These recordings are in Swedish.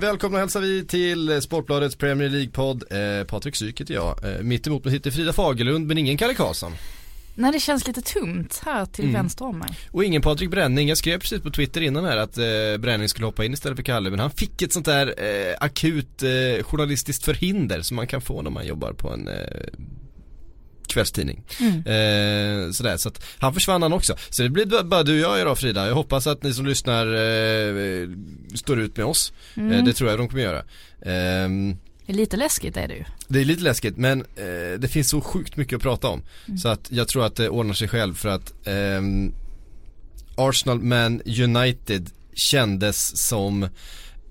Välkomna hälsar vi till Sportbladets Premier League-podd. Eh, Patrik Syk heter jag. Eh, mitt emot mig sitter Frida Fagerlund men ingen Kalle Karlsson. Nej det känns lite tomt här till Mm. vänster om mig. Och ingen Patrik Bränning. Jag skrev precis på Twitter innan här att eh, Bränning skulle hoppa in istället för Kalle. Men han fick ett sånt där eh, akut eh, journalistiskt förhinder som man kan få när man jobbar på en eh, kvällstidning. Mm. Eh, sådär, så att han försvann han också. Så det blir bara- du och jag idag Frida. Jag hoppas att ni som lyssnar eh, står ut med oss. Mm. Eh, det tror jag de kommer göra. Ehm, Det är lite läskigt är det ju. Det är lite läskigt men eh, det finns så sjukt mycket att prata om. Så att jag tror att det ordnar sig själv för att ehm, Arsenal Man United kändes som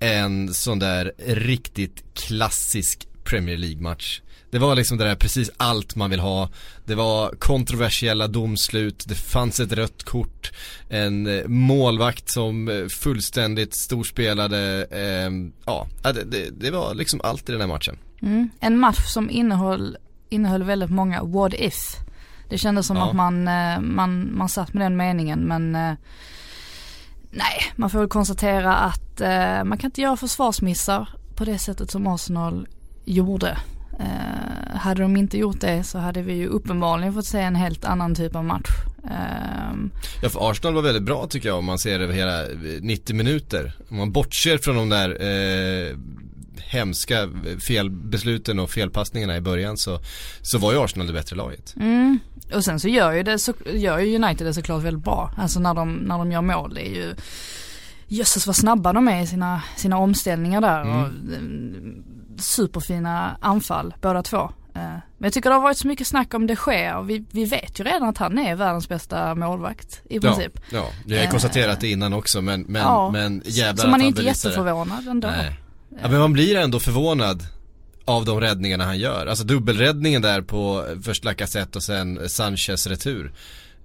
en sån där riktigt klassisk Premier League-match. Det var liksom det där precis allt man vill ha. Det var kontroversiella domslut, det fanns ett rött kort, en eh, målvakt som eh, fullständigt storspelade. ehm, ja, det, det, det var liksom allt i den här matchen. Mm. En match som innehöll, innehöll väldigt många what if. Det kändes som Ja. att man, eh, man, man satt med den meningen men nej, man får väl konstatera att man kan inte göra försvarsmissar på det sättet som Arsenal gjorde. Eh, hade de inte gjort det så hade vi ju uppenbarligen fått se en helt annan typ av match. Ehm, Ja för Arsenal var väldigt bra tycker jag om man ser över hela eh, 90 minuter. Om man bortser från de där eh, hemska felbesluten och felpassningarna i början så, så var ju Arsenal det bättre laget. Mm. Och sen så gör ju, det så, gör ju United det såklart väldigt bra. Alltså när de, när de gör mål. Det är ju Jösses vad snabba de är i sina, sina omställningar där. Mm. Och, mm, superfina anfall båda två. Eh, Men jag tycker det har varit så mycket snack om det sker och vi, vi vet ju redan att han är världens bästa målvakt i Ja, princip. ja, vi har ju Eh, konstaterat det innan också men, men, ja. men jävlar så man är inte jätteförvånad ändå. Nej. Ja men man blir ändå förvånad av de räddningarna han gör. Alltså dubbelräddningen där på först Lacazette och sen Sanchez retur.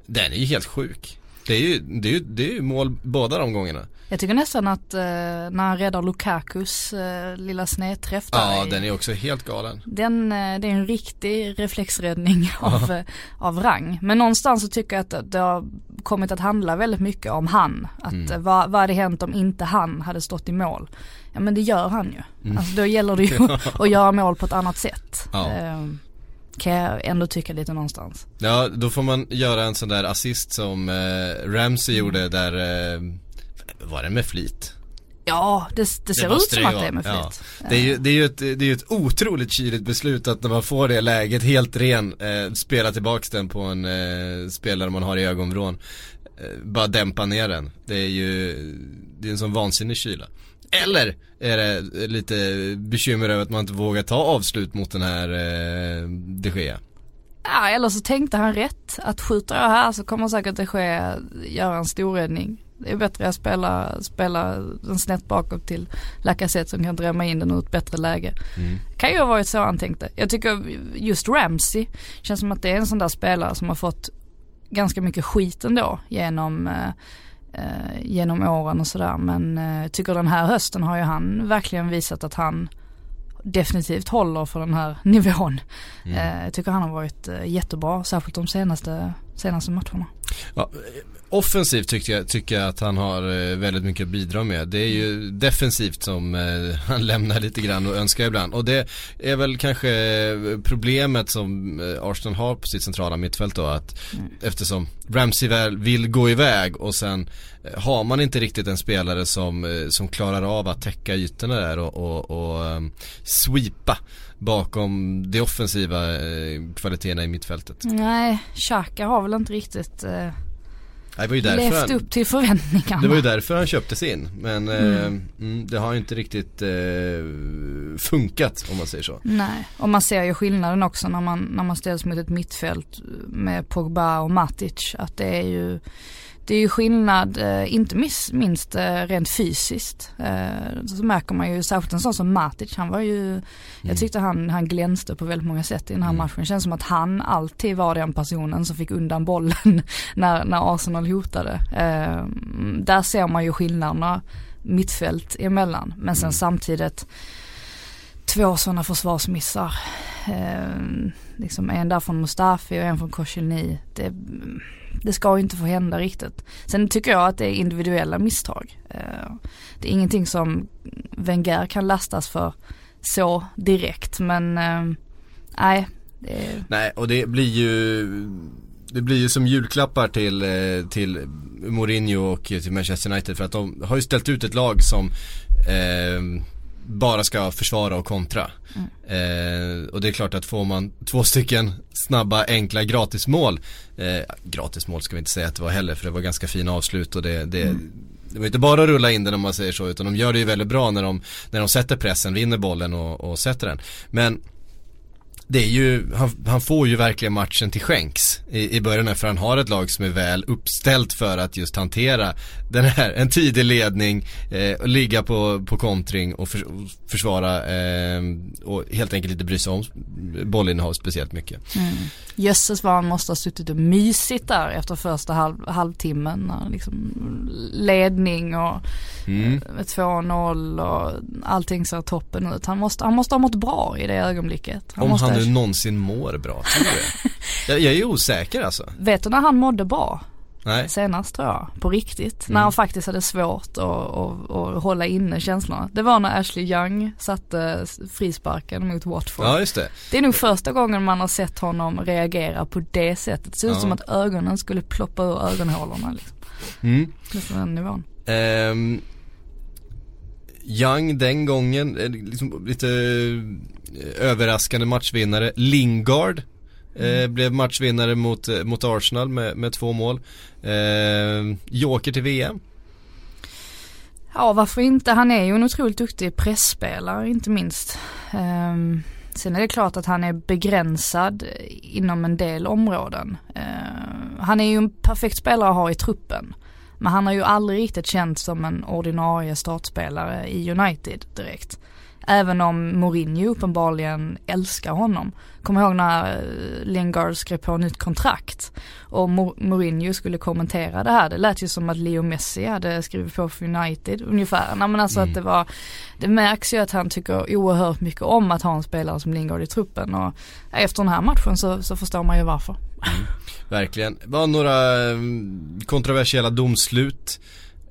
Den är ju helt sjuk. Det är ju, det är ju, det är ju mål båda de gångerna. Jag tycker nästan att eh, när han räddar Lukakus eh, lilla snedträff där Ja i- den är också helt galen. Den, eh, det är en riktig reflexräddning av, eh, av rang. Men någonstans så tycker jag att det har kommit att handla väldigt mycket om han. Att Mm. eh, vad, vad hade hänt om inte han hade stått i mål? Ja men det gör han ju. Mm. Alltså då gäller det ju att göra mål på ett annat sätt. Ja. Eh, kan jag ändå tycka lite någonstans. Ja, då får man göra en sån där assist som eh, Ramsey Mm. gjorde där, eh, var det med flit? Ja, det, det ser ut måste som det att det är med flit. Det är ju, det är ju ett, det är ett otroligt kyligt beslut att när man får det läget helt ren, eh, spela tillbaks den på en eh, spelare man har i ögonvrån. Eh, bara dämpa ner den. Det är ju, det är en sån vansinnig kyla. Eller är det lite bekymmer över att man inte vågar ta avslut mot den här eh, de Gea? Ja, eller så tänkte han rätt. Att skjuter jag här så kommer säkert det ske göra en storräddning. Det är bättre att spela, spela den snett bakåt till Lacazette som kan drämma in den ur ett bättre läge. Mm. Kan ju ha varit så han tänkte. Jag tycker just Ramsey känns som att det är en sån där spelare som har fått ganska mycket skit ändå genom eh, eh, genom åren och sådär men eh, jag tycker den här hösten har ju han verkligen visat att han definitivt håller för den här nivån. Mm. Eh, jag tycker han har varit eh, jättebra, särskilt de senaste, senaste matcherna. Ja, eh, offensivt tycker jag, tycker jag att han har eh, väldigt mycket att bidra med. Det är ju defensivt som eh, han lämnar lite grann och önskar ibland. Och det är väl kanske eh, problemet som Arsenal har på sitt centrala mittfält då att Mm. eftersom Ramsey väl vill gå iväg och sen har man inte riktigt en spelare som, som klarar av att täcka ytorna där och, och, och um, sweepa bakom de offensiva eh, kvaliteterna i mittfältet. Nej, Xhaka har väl inte riktigt eh, det var ju därför levt han, upp till förväntningarna. Det var ju därför han köptes in. Men Mm. eh, mm, det har ju inte riktigt eh, funkat om man säger så. Nej, och man ser ju skillnaden också när man, när man ställs mot ett mittfält med Pogba och Matic. Att det är ju, det är ju skillnad, eh, inte minst eh, rent fysiskt. Eh, så märker man ju, särskilt en sån som Matic, han var ju, jag tyckte han, han glänste på väldigt många sätt i den här Mm. matchen. Det känns som att han alltid var den personen som fick undan bollen när, när Arsenal hotade. Där ser man ju skillnaderna mittfält emellan. Men sen Mm. samtidigt två sådana försvarsmissar. eh, liksom en där från Mustafi och en från Koscielny. Det, det ska ju inte få hända riktigt. Sen tycker jag att det är individuella misstag. Eh, det är ingenting som Wenger kan lastas för så direkt men eh, nej. Det... Nej och det blir ju det blir ju som julklappar till, eh, till Mourinho och till Manchester United för att de har ju ställt ut ett lag som eh, bara ska försvara och kontra. Mm. Eh, och det är klart att får man två stycken snabba, enkla gratismål, eh, gratismål ska vi inte säga att det var heller för det var ganska fina avslut och det, det mm. Det var inte bara att rulla in den om man säger så utan de gör det ju väldigt bra när de, när de sätter pressen, vinner bollen och, och sätter den. Men det är ju, han, han, får ju verkligen matchen till skänks i, i början för han har ett lag som är väl uppställt för att just hantera den här, en tidig ledning eh, och ligga på, på kontring och, för, och försvara eh, och helt enkelt inte bry sig om bollinnehav speciellt mycket. Mm. Jösses vad han måste ha suttit och mysigt där efter första halv, halvtimmen. Liksom ledning och mm. 2-0 och allting ser toppen ut. Han måste, han måste ha mått bra i det ögonblicket. Han Om måste han nu någonsin mår bra, tror du jag, jag är osäker alltså. Vet du när han mådde bra? Nej. Senast tror jag, på riktigt. Mm. När han faktiskt hade svårt att, att, att hålla inne känslorna. Det var när Ashley Young satte frisparken mot Watford. Ja just det. Det är nog första gången man har sett honom reagera på det sättet. Det ser ut ja. som att ögonen skulle ploppa ur ögonhålorna liksom. Mm. Nästan den nivån. Um, Young den gången, eh, liksom lite överraskande matchvinnare. Lingard Eh, mm. blev matchvinnare mot, eh, mot Arsenal med, med två mål. Eh, Joker till VM. Ja varför inte, han är ju en otroligt duktig pressspelare inte minst. Um, sen är det klart att han är begränsad inom en del områden. Uh, han är ju en perfekt spelare att ha i truppen. Men han har ju aldrig riktigt känts som en ordinarie startspelare i United direkt. Även om Mourinho uppenbarligen älskar honom. Kommer ihåg när eh, Lingard skrev på nytt kontrakt och Mourinho skulle kommentera det här. Det lät ju som att Leo Messi hade skrivit på för United ungefär. Nej men alltså mm. att det var, det märks ju att han tycker oerhört mycket om att ha en spelare som Lingard i truppen och efter den här matchen så, så förstår man ju varför. Mm. Verkligen. Det var några mm, kontroversiella domslut.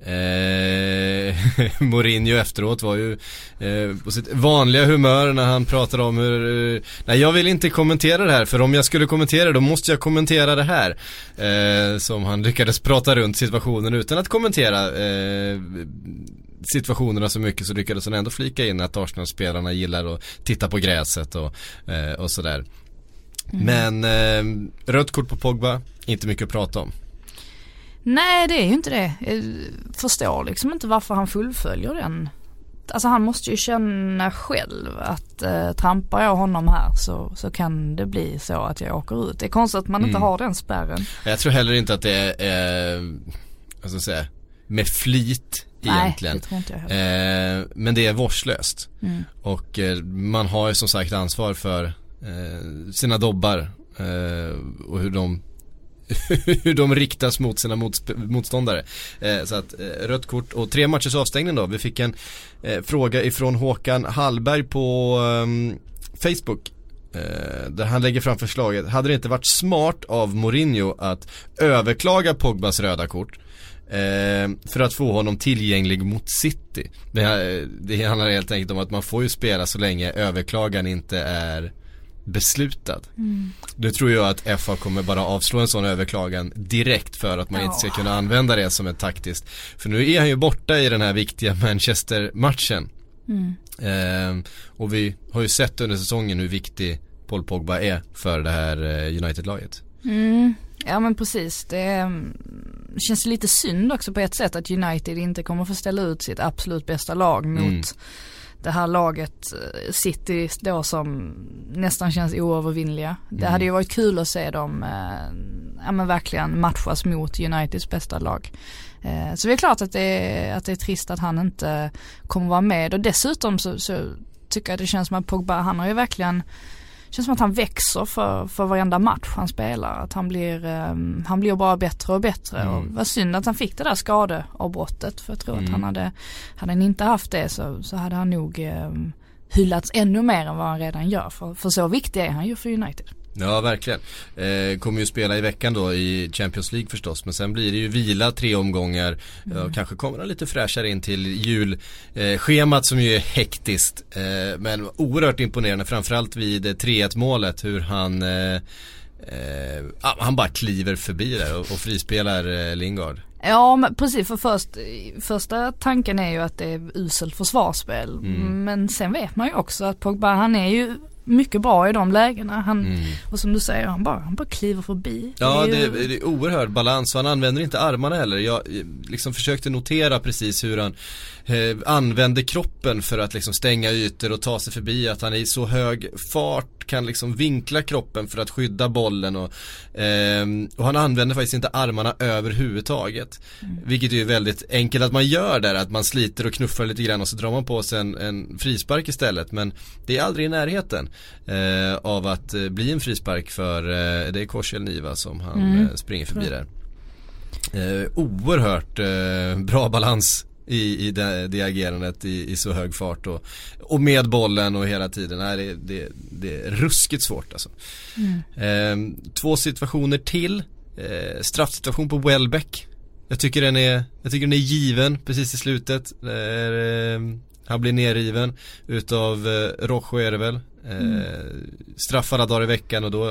Eh, Mourinho efteråt var ju eh, på sitt vanliga humör när han pratade om hur, eh, nej jag vill inte kommentera det här för om jag skulle kommentera det då måste jag kommentera det här. Eh, som han lyckades prata runt situationen utan att kommentera eh, situationerna så mycket så lyckades han ändå flika in att Arsenal-spelarna gillar att titta på gräset och, eh, och sådär. Mm. Men rött kort på Pogba, inte mycket att prata om. Nej det är ju inte det. Jag förstår liksom inte varför han fullföljer den. Alltså han måste ju känna själv att eh, trampar jag honom här så, så kan det bli så att jag åker ut. Det är konstigt att man mm. inte har den spärren. Jag tror heller inte att det är, eh, vad ska jag säga, med flit egentligen. Nej, det tror inte jag. Eh, men det är vårdslöst. Mm. Och eh, man har ju som sagt ansvar för eh, sina dobbar eh, och hur de hur de riktas mot sina motståndare. Eh, så att eh, rött kort och tre matchers avstängning då. Vi fick en eh, fråga ifrån Håkan Hallberg på ehm, Facebook. Där han lägger fram förslaget. Hade det inte varit smart av Mourinho att överklaga Pogbas röda kort? För att få honom tillgänglig mot City. Det, det handlar helt enkelt om att man får ju spela så länge överklagan inte är beslutad. Mm. Nu tror jag att FA kommer bara avslå en sån överklagan direkt för att man ja. inte ska kunna använda det som ett taktiskt. För nu är han ju borta i den här viktiga Manchester-matchen. Mm. Eh, och vi har ju sett under säsongen hur viktig Paul Pogba är för det här eh, United-laget. Mm. Ja men precis. Det mm, känns lite synd också på ett sätt att United inte kommer få ställa ut sitt absolut bästa lag mot mm det här laget eh, City då som nästan känns oövervinnliga. Det mm. hade ju varit kul att se dem eh, ja men verkligen matchas mot Uniteds bästa lag. Eh, så det är klart att det är, att det är trist att han inte kommer vara med och dessutom så, så tycker jag det känns som att Pogba, han har ju verkligen känns som att han växer för, för varenda match han spelar. Att han blir, um, han blir bara bättre och bättre. Mm. Och vad synd att han fick det där skadeavbrottet. För jag tror mm. att han hade, hade han inte haft det så, så hade han nog um, hyllats ännu mer än vad han redan gör. För, för så viktig är han ju för United. Ja verkligen. Eh, kommer ju spela i veckan då i Champions League förstås men sen blir det ju vila tre omgångar mm. och kanske kommer han lite fräschare in till julschemat eh, som ju är hektiskt. Eh, men oerhört imponerande framförallt vid 3-1 målet hur han eh, eh, han bara kliver förbi där och, och frispelar eh, Lingard. Ja men precis för först, första tanken är ju att det är uselt försvarsspel. Mm. Men sen vet man ju också att Pogba han är ju mycket bra i de lägena. Han, mm. Och som du säger, han bara, han bara kliver förbi. Ja, det är, det, det är oerhörd balans och han använder inte armarna heller. Jag liksom försökte notera precis hur han eh, använder kroppen för att liksom stänga ytor och ta sig förbi. Att han i så hög fart kan liksom vinkla kroppen för att skydda bollen och, eh, och han använder faktiskt inte armarna överhuvudtaget. Mm. Vilket är väldigt enkelt att man gör där, att man sliter och knuffar lite grann och så drar man på sig en, en frispark istället. Men det är aldrig i närheten eh, av att eh, bli en frispark för eh, det är Korsel Niva som han mm. Eh, springer förbi där. Eh, oerhört eh, bra balans i, i det, det agerandet i, i, så hög fart och, och med bollen och hela tiden. Nej, det, det, det är ruskigt svårt alltså. Mm. Eh, två situationer till. Eh, straffsituation på Welbeck. Jag tycker den är, jag tycker den är given precis i slutet. Där, eh, han blir nerriven utav eh, Rojo är det väl. Eh, mm. Straff alla dagar i veckan och då,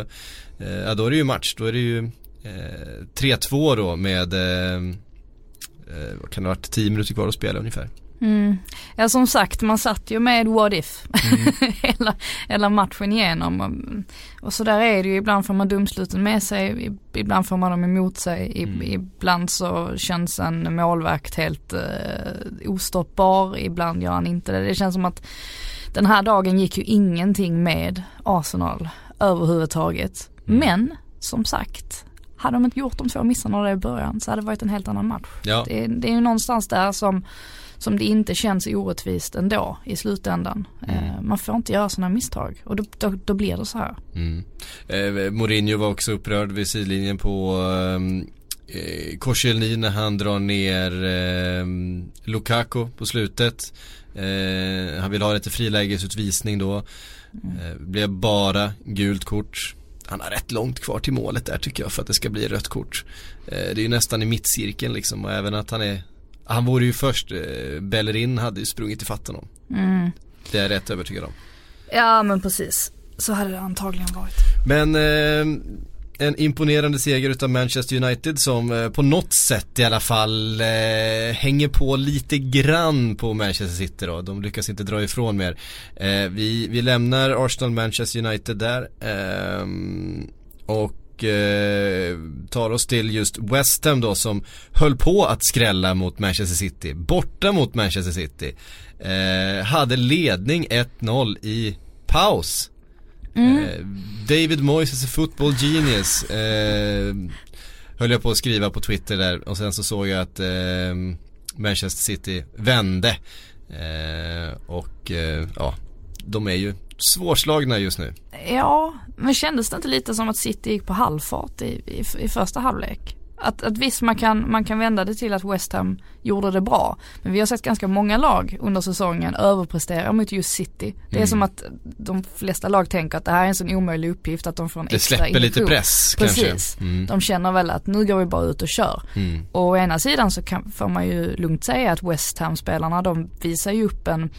eh, ja, då är det ju match. Då är det ju eh, 3-2 då med eh, vad kan det ha varit, 10 minuter kvar att spela ungefär. Mm. Ja som sagt man satt ju med what if mm. hela, hela matchen igenom. Och, och så där är det ju, ibland får man dumsluten med sig, ibland får man dem emot sig, mm. ibland så känns en målvakt helt eh, ostoppbar, ibland gör han inte det. Det känns som att den här dagen gick ju ingenting med Arsenal överhuvudtaget. Mm. Men som sagt, hade de inte gjort de två missarna där i början så hade det varit en helt annan match. Ja. Det, det, är ju någonstans där som, som det inte känns orättvist ändå i slutändan. Mm. Eh, man får inte göra sådana misstag och då, då, då, blir det så här. Mm. Eh, Mourinho var också upprörd vid sidlinjen på ehm, eh, Korselny när han drar ner eh, Lukaku på slutet. Eh, han vill ha lite frilägesutvisning då. Mm. Eh, blev bara gult kort han har rätt långt kvar till målet där tycker jag för att det ska bli rött kort. Eh, det är ju nästan i mittcirkeln liksom och även att han är Han vore ju först, eh, Bellerin hade ju sprungit ifatt honom. Mm. Det är jag rätt övertygad om. Ja men precis. Så hade det antagligen varit. Men eh, en imponerande seger utav Manchester United som eh, på något sätt i alla fall eh, hänger på lite grann på Manchester City då. De lyckas inte dra ifrån mer. Eh, vi, vi lämnar Arsenal Manchester United där. Eh, och eh, tar oss till just West Ham då som höll på att skrälla mot Manchester City. Borta mot Manchester City. Eh, hade ledning 1-0 i paus. Mm. Eh, David Moyes is a football genius. Eh, höll jag på att skriva på Twitter där och sen så såg jag att eh, Manchester City vände. Eh, och eh, ja, de är ju svårslagna just nu. Ja, men kändes det inte lite som att City gick på halvfart i, i, i första halvlek? Att, att visst man kan, man kan vända det till att West Ham gjorde det bra. Men vi har sett ganska många lag under säsongen överprestera mot just City. Det är mm. som att de flesta lag tänker att det här är en sån omöjlig uppgift att de får en det extra Det släpper lite press Precis. kanske. Mm. De känner väl att nu går vi bara ut och kör. Mm. Och å ena sidan så kan, får man ju lugnt säga att West Ham-spelarna de visar ju upp en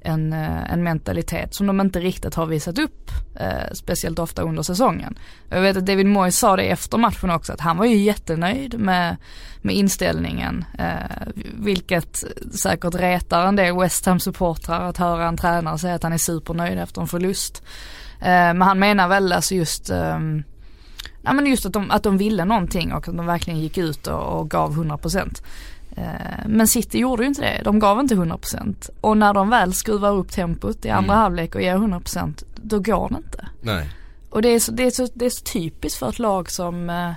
en, eh, en mentalitet som de inte riktigt har visat upp, eh, speciellt ofta under säsongen. Jag vet att David Moyes sa det efter matchen också, att han var ju jättenöjd med, med inställningen, eh, vilket säkert retar en del West Ham-supportrar att höra en tränare säga att han är supernöjd efter en förlust. Eh, men han menar väl alltså just ehm, Ja men just att de, att de ville någonting och att de verkligen gick ut och, och gav 100%. Eh, men City gjorde ju inte det, de gav inte 100% och när de väl skruvar upp tempot i andra mm. halvlek och ger 100% då går det inte. Nej. Och det är så, det är så, det är så typiskt för ett lag som, eh,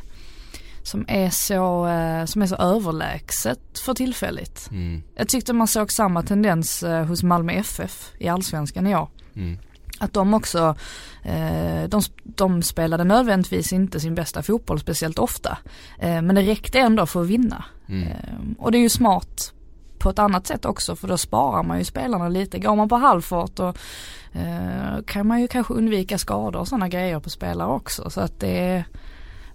som, är så, eh, som är så överlägset för tillfället. Mm. Jag tyckte man såg samma tendens hos Malmö FF i allsvenskan i år. Mm att de också, de, de, spelade nödvändigtvis inte sin bästa fotboll speciellt ofta. Men det räckte ändå för att vinna. Mm. Ehm, och det är ju smart på ett annat sätt också för då sparar man ju spelarna lite. Går man på halvfart och eh, kan man ju kanske undvika skador och sådana grejer på spelare också. Så att det är,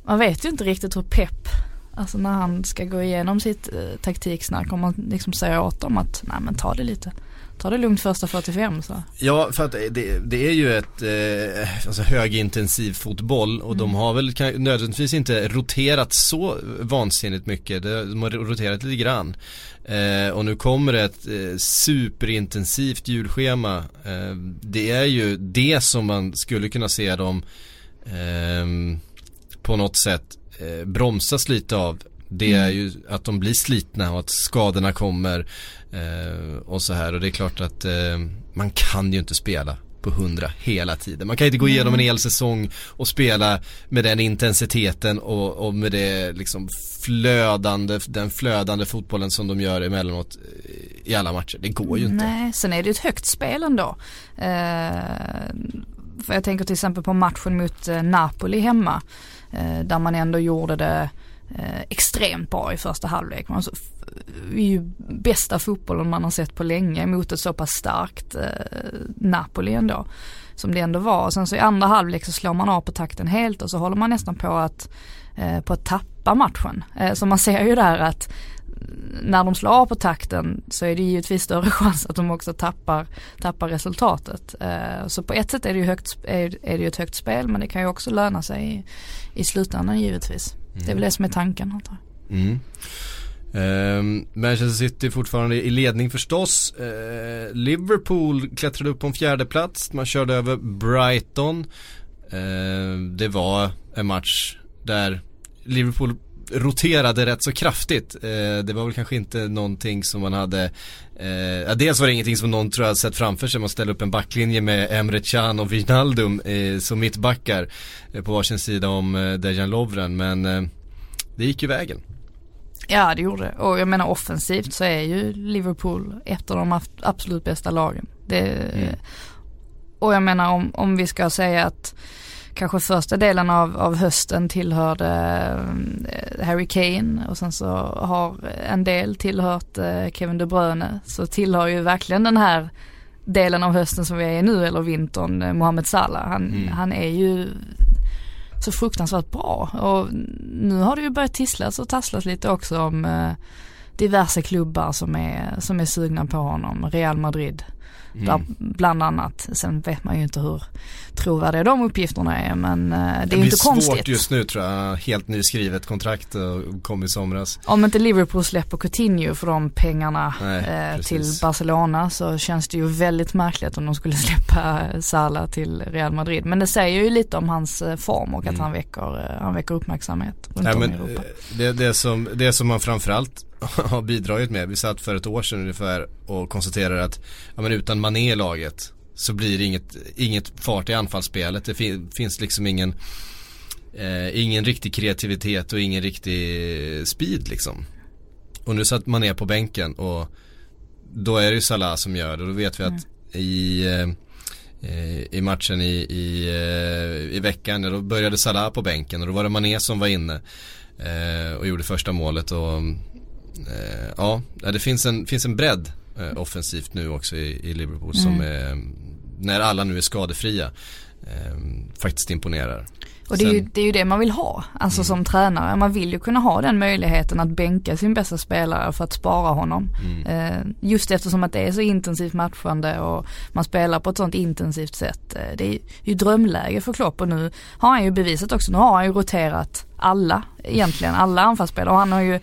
man vet ju inte riktigt hur pepp Alltså när han ska gå igenom sitt eh, taktiksnack om man liksom säger åt dem att nej men ta det lite ta det lugnt första 45 så. Ja, för att det, det är ju ett eh, alltså högintensiv fotboll och mm. de har väl nödvändigtvis inte roterat så vansinnigt mycket. De har roterat lite grann. Eh, och nu kommer det ett eh, superintensivt julschema. Eh, det är ju det som man skulle kunna se dem ehm, på något sätt eh, bromsas lite av det är mm. ju att de blir slitna och att skadorna kommer eh, och så här och det är klart att eh, man kan ju inte spela på 100 hela tiden. Man kan inte gå igenom en hel säsong och spela med den intensiteten och, och med det liksom flödande, den flödande fotbollen som de gör emellanåt eh, i alla matcher. Det går ju inte. Nej, sen är det ett högt spel ändå. Eh, för jag tänker till exempel på matchen mot eh, Napoli hemma. Eh, där man ändå gjorde det eh, extremt bra i första halvlek. Alltså, är ju bästa fotbollen man har sett på länge mot ett så pass starkt eh, Napoli ändå. Som det ändå var. Sen så i andra halvlek så slår man av på takten helt och så håller man nästan på att, eh, på att tappa matchen. Eh, så man ser ju där att när de slår av på takten så är det givetvis större chans att de också tappar, tappar resultatet. Eh, så på ett sätt är det ju högt, är, är det ju ett högt spel men det kan ju också löna sig i, i slutändan givetvis. Mm. Det är väl det som är tanken antar jag. Mm. Uh, Manchester City fortfarande i ledning förstås. Uh, Liverpool klättrade upp på en fjärde plats. Man körde över Brighton. Uh, det var en match där Liverpool roterade rätt så kraftigt. Eh, det var väl kanske inte någonting som man hade eh, Dels var det ingenting som någon tror jag sett framför sig. Man ställer upp en backlinje med Emre Can och Wijnaldum eh, som mittbackar eh, på varsin sida om eh, Dejan Lovren. Men eh, det gick ju vägen. Ja det gjorde det. Och jag menar offensivt så är ju Liverpool ett av de absolut bästa lagen. Det, mm. Och jag menar om, om vi ska säga att kanske första delen av, av hösten tillhörde eh, Harry Kane och sen så har en del tillhört eh, Kevin De Bruyne. Så tillhör ju verkligen den här delen av hösten som vi är i nu eller vintern eh, Mohamed Salah. Han, mm. han är ju så fruktansvärt bra och nu har det ju börjat tisslas och tasslas lite också om diverse klubbar som är, som är sugna på honom. Real Madrid Mm. Där bland annat, sen vet man ju inte hur trovärdiga de uppgifterna är men eh, det är det inte konstigt. Det blir svårt just nu tror jag, helt nyskrivet kontrakt och kom i somras. Om inte Liverpool släpper Coutinho för de pengarna Nej, eh, till Barcelona så känns det ju väldigt märkligt om de skulle släppa Salah till Real Madrid. Men det säger ju lite om hans eh, form och att mm. han, väcker, eh, han väcker uppmärksamhet runt Nej, om men, i Europa. Det, det, som, det som man framförallt har bidragit med. Vi satt för ett år sedan ungefär och konstaterade att ja, men utan Mané i laget så blir det inget, inget fart i anfallsspelet. Det fin finns liksom ingen eh, ingen riktig kreativitet och ingen riktig speed liksom. Och nu satt Mané på bänken och då är det ju Salah som gör det och då vet vi att mm. i eh, i matchen i, i, eh, i veckan, då började Salah på bänken och då var det Mané som var inne eh, och gjorde första målet och eh, ja, det finns en, finns en bredd eh, offensivt nu också i, i Liverpool mm. som är, när alla nu är skadefria, eh, faktiskt imponerar. Och det är, ju, det är ju det man vill ha, alltså mm. som tränare. Man vill ju kunna ha den möjligheten att bänka sin bästa spelare för att spara honom. Mm. Eh, just eftersom att det är så intensivt matchande och man spelar på ett sånt intensivt sätt. Eh, det är ju drömläge för Klopp och nu har han ju bevisat också, nu har han ju roterat alla, egentligen alla anfallsspelare och han har ju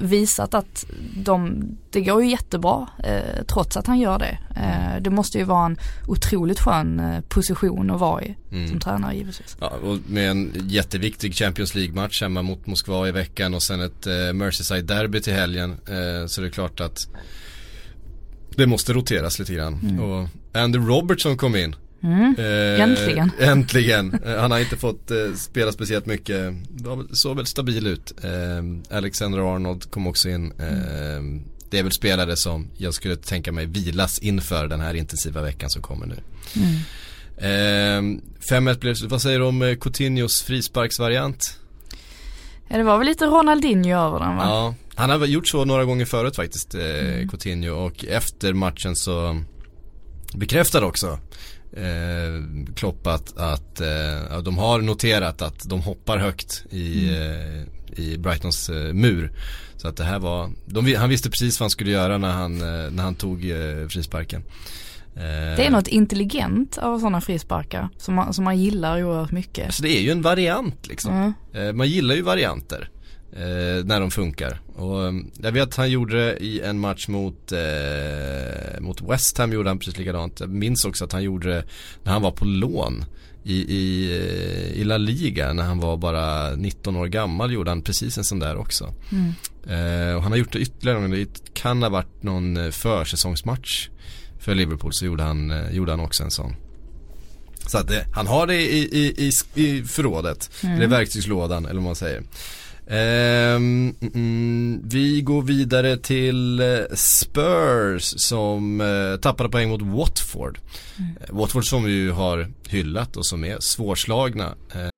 visat att de, det går ju jättebra eh, trots att han gör det. Eh, det måste ju vara en otroligt skön eh, position att vara i mm. som tränare givetvis. Ja, och med en jätteviktig Champions League-match hemma mot Moskva i veckan och sen ett eh, Merseyside-derby till helgen eh, så det är klart att det måste roteras lite grann. Mm. Och Andy Robertson kom in. Mm, eh, äntligen. Äntligen. Eh, han har inte fått eh, spela speciellt mycket. Det såg väl stabil ut. Eh, Alexander Arnold kom också in. Mm. Det är väl spelare som jag skulle tänka mig vilas inför den här intensiva veckan som kommer nu. Mm. 5-1 blev Vad säger du om Coutinhos frisparksvariant? Ja det var väl lite Ronaldinho över den va? Ja, Han har gjort så några gånger förut faktiskt, eh, Mm. Coutinho och efter matchen så bekräftade också eh, Klopp att, att eh, de har noterat att de hoppar högt i, Mm. eh, i Brightons eh, mur. Så att det här var, de, han visste precis vad han skulle göra när han, eh, när han tog eh, frisparken. Eh, Det är något intelligent av sådana frisparkar som man, som man gillar oerhört mycket. Alltså det är ju en variant liksom. Mm. Eh, man gillar ju varianter. Eh, när de funkar. Och eh, jag vet att han gjorde det i en match mot, eh, mot West Ham gjorde han precis likadant. Jag minns också att han gjorde det när han var på lån. I, i, eh, i La Liga när han var bara 19 år gammal gjorde han precis en sån där också. Mm. Eh, och han har gjort det ytterligare gånger. Det kan ha varit någon eh, försäsongsmatch för Liverpool så gjorde han, gjorde han också en sån. Så att det, han har det i, i, i, i förrådet, Mm. eller verktygslådan eller vad man säger. Ehm, mm, vi går vidare till eh, Spurs som eh, tappade poäng mot Watford. Eh, Watford som vi ju har hyllat och som är svårslagna. Eh,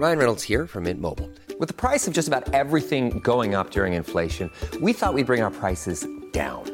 Ryan Reynolds here from Mint Mobile. With the price of just about everything going up during inflation, we thought we'd bring our prices down.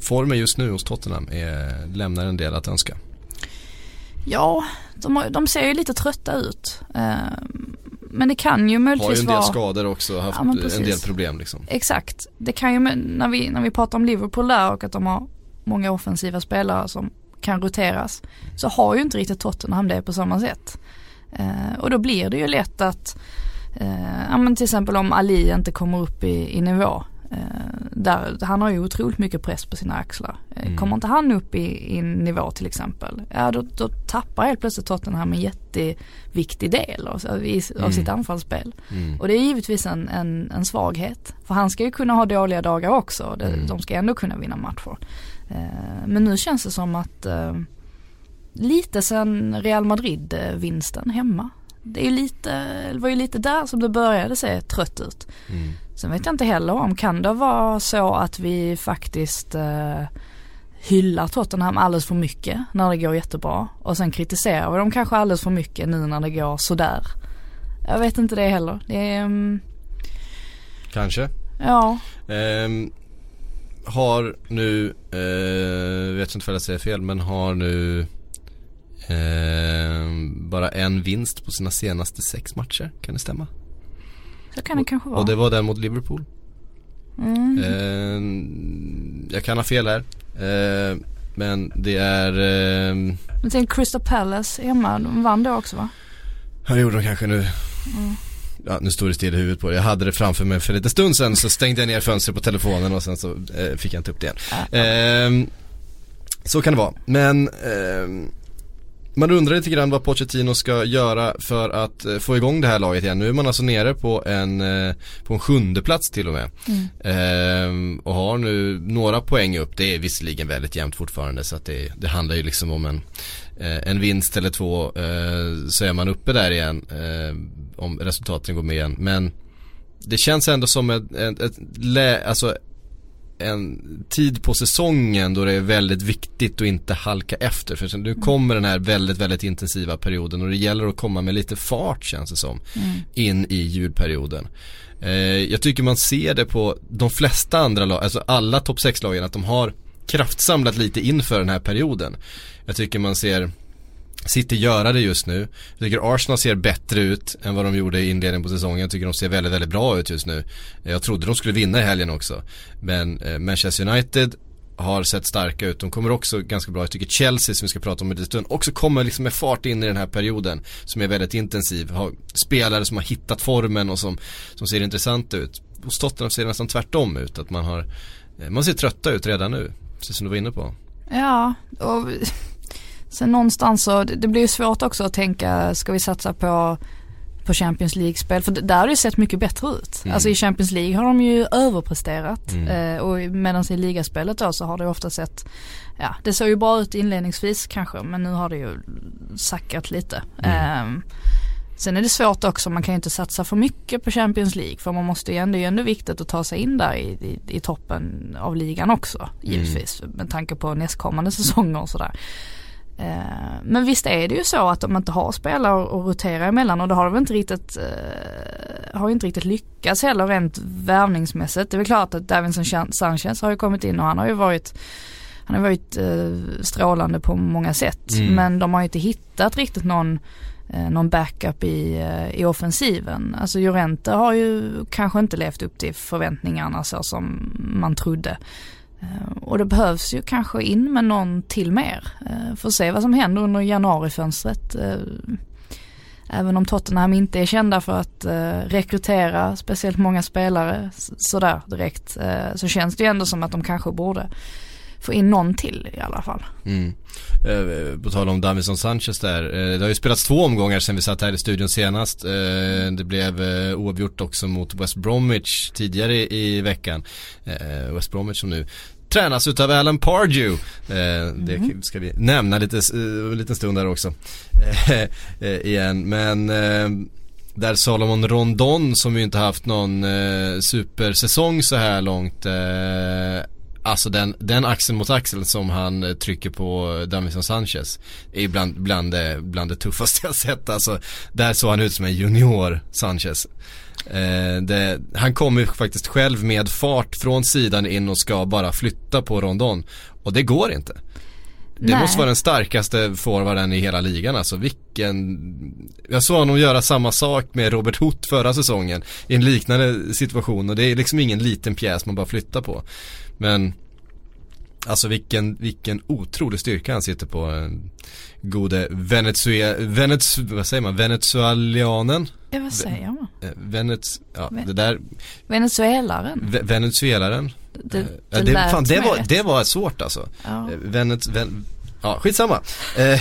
formen just nu hos Tottenham är, lämnar en del att önska. Ja, de, har, de ser ju lite trötta ut. Eh, men det kan ju Har ju möjligtvis en del vara... skador också, haft Ja, en del problem liksom. Exakt. Det kan ju, när vi, när vi pratar om Liverpool där och att de har många offensiva spelare som kan roteras. Så har ju inte riktigt Tottenham det på samma sätt. Eh, och då blir det ju lätt att, eh, ja men till exempel om Ali inte kommer upp i, i nivå. Eh, där, han har ju otroligt mycket press på sina axlar. Eh, Kommer inte han upp i, i nivå till exempel, ja då, då tappar helt plötsligt Tottenham en jätteviktig del av, av, av sitt anfallsspel. Och det är givetvis en, en, en svaghet. För han ska ju kunna ha dåliga dagar också. Det, De ska ändå kunna vinna matcher. Eh, men nu känns det som att lite sen Real Madrid-vinsten hemma. Det är lite, var ju lite där som det började se trött ut. Sen vet jag inte heller om, kan det vara så att vi faktiskt eh, hyllar Tottenham alldeles för mycket när det går jättebra och sen kritiserar vi dem kanske alldeles för mycket nu när det går sådär. Jag vet inte det heller. Det är, mm, Kanske. ja, Ehm, har nu, eh, vet inte om jag säger fel, men har nu bara en vinst på sina senaste sex matcher. Kan det stämma? så kan det kanske vara. Och det var den mot Liverpool. Mm. Ehm, jag kan ha fel här. Ehm, men det är, ehm, Men tänk Crystal Palace hemma, de vann då också va? Ja det gjorde de kanske nu. Mm. Ja nu står det still i huvudet på det. Jag hade det framför mig för lite stund sedan så stängde jag ner fönstret på telefonen och sen så eh, fick jag inte upp det igen. Ehm, så kan det vara. Men ehm, man undrar lite grann vad Pochettino ska göra för att eh, få igång det här laget igen. Nu är man alltså nere på en, eh, på en sjunde plats till och med. Ehm, och har nu några poäng upp. Det är visserligen väldigt jämnt fortfarande så att det, det handlar ju liksom om en, eh, en vinst eller två eh, så är man uppe där igen. Eh, om resultaten går med igen. Men det känns ändå som ett, ett, ett lä, alltså en tid på säsongen då det är väldigt viktigt att inte halka efter. För nu kommer den här väldigt, väldigt intensiva perioden och det gäller att komma med lite fart känns det som. In i julperioden. Eh, jag tycker man ser det på de flesta andra lag, alltså alla topp 6-lagen att de har kraftsamlat lite inför den här perioden. Jag tycker man ser City göra det just nu. Jag tycker Arsenal ser bättre ut än vad de gjorde i inledningen på säsongen. Jag tycker de ser väldigt, väldigt bra ut just nu. Jag trodde de skulle vinna i helgen också. Men eh, Manchester United har sett starka ut. De kommer också ganska bra. Jag tycker Chelsea som vi ska prata om i lite stund också kommer liksom med fart in i den här perioden. Som är väldigt intensiv. Har spelare som har hittat formen och som, som ser intressant ut. Hos Tottenham ser det nästan tvärtom ut. Att man har, eh, man ser trötta ut redan nu. Precis som du var inne på. Ja, och sen någonstans så, det, blir ju svårt också att tänka, ska vi satsa på på Champions League-spel. För där har det sett mycket bättre ut. Mm. Alltså i Champions League har de ju överpresterat. Mm. Eh, och medan i ligaspelet då så har det ofta sett, ja det såg ju bra ut inledningsvis kanske men nu har det ju sackat lite. Mm. Eh, sen är det svårt också, man kan ju inte satsa för mycket på Champions League för man måste ju ändå, det är ju ändå viktigt att ta sig in där i, i, i toppen av ligan också givetvis. Med tanke på nästkommande säsonger och sådär. Eh, Men visst är det ju så att de inte har spelare att rotera emellan och det har de inte riktigt, eh, har inte riktigt lyckats heller rent värvningsmässigt. Det är väl klart att Davinson Sanchez har ju kommit in och han har ju varit han har varit eh, strålande på många sätt Mm. men de har ju inte hittat riktigt någon, någon backup i, i offensiven. Alltså Llorente har ju kanske inte levt upp till förväntningarna så som man trodde. Eh, och det behövs ju kanske in med någon till mer. Eh, för Får se vad som händer under januarifönstret. Eh, även om Tottenham inte är kända för att rekrytera speciellt många spelare sådär direkt. Så känns det ju ändå som att de kanske borde få in någon till i alla fall. Mm. Eh, på tal om Davison Sanchez där. Eh, det har ju spelats två omgångar sedan vi satt här i studion senast. Eh, det blev eh, oavgjort också mot West Bromwich tidigare i, i veckan. West Bromwich som nu tränas utav Alan Pardew. Eh, Det ska vi nämna lite, eh, en liten stund där också. Eh, igen. Men eh, där Salomon Rondon som ju inte haft någon supersäsong så här långt Alltså den, den axel mot axel som han eh, trycker på Davison Sanchez är bland, bland, det, bland det tuffaste jag sett alltså. Där såg han ut som en junior Sanchez. Eh, det, han kommer faktiskt själv med fart från sidan in och ska bara flytta på Rondon. Och det går inte. Det Nej. måste vara den starkaste forwarden i hela ligan alltså. Vilken... Jag såg honom göra samma sak med Robert Hoth förra säsongen. I en liknande situation och det är liksom ingen liten pjäs man bara flyttar på. Men Alltså vilken, vilken otrolig styrka han sitter på. eh, Gode Venezue, Venez, vad säger man, venezuelanen? Ja vad säger man? Eh, Venez, ja Ve- det där, Venezuelaren. ve, venezuelaren. Det, Eh, det, ja, det, lät fan, det, var, rätt. det var svårt alltså. Ja. Venez, ven, ja skitsamma. Eh,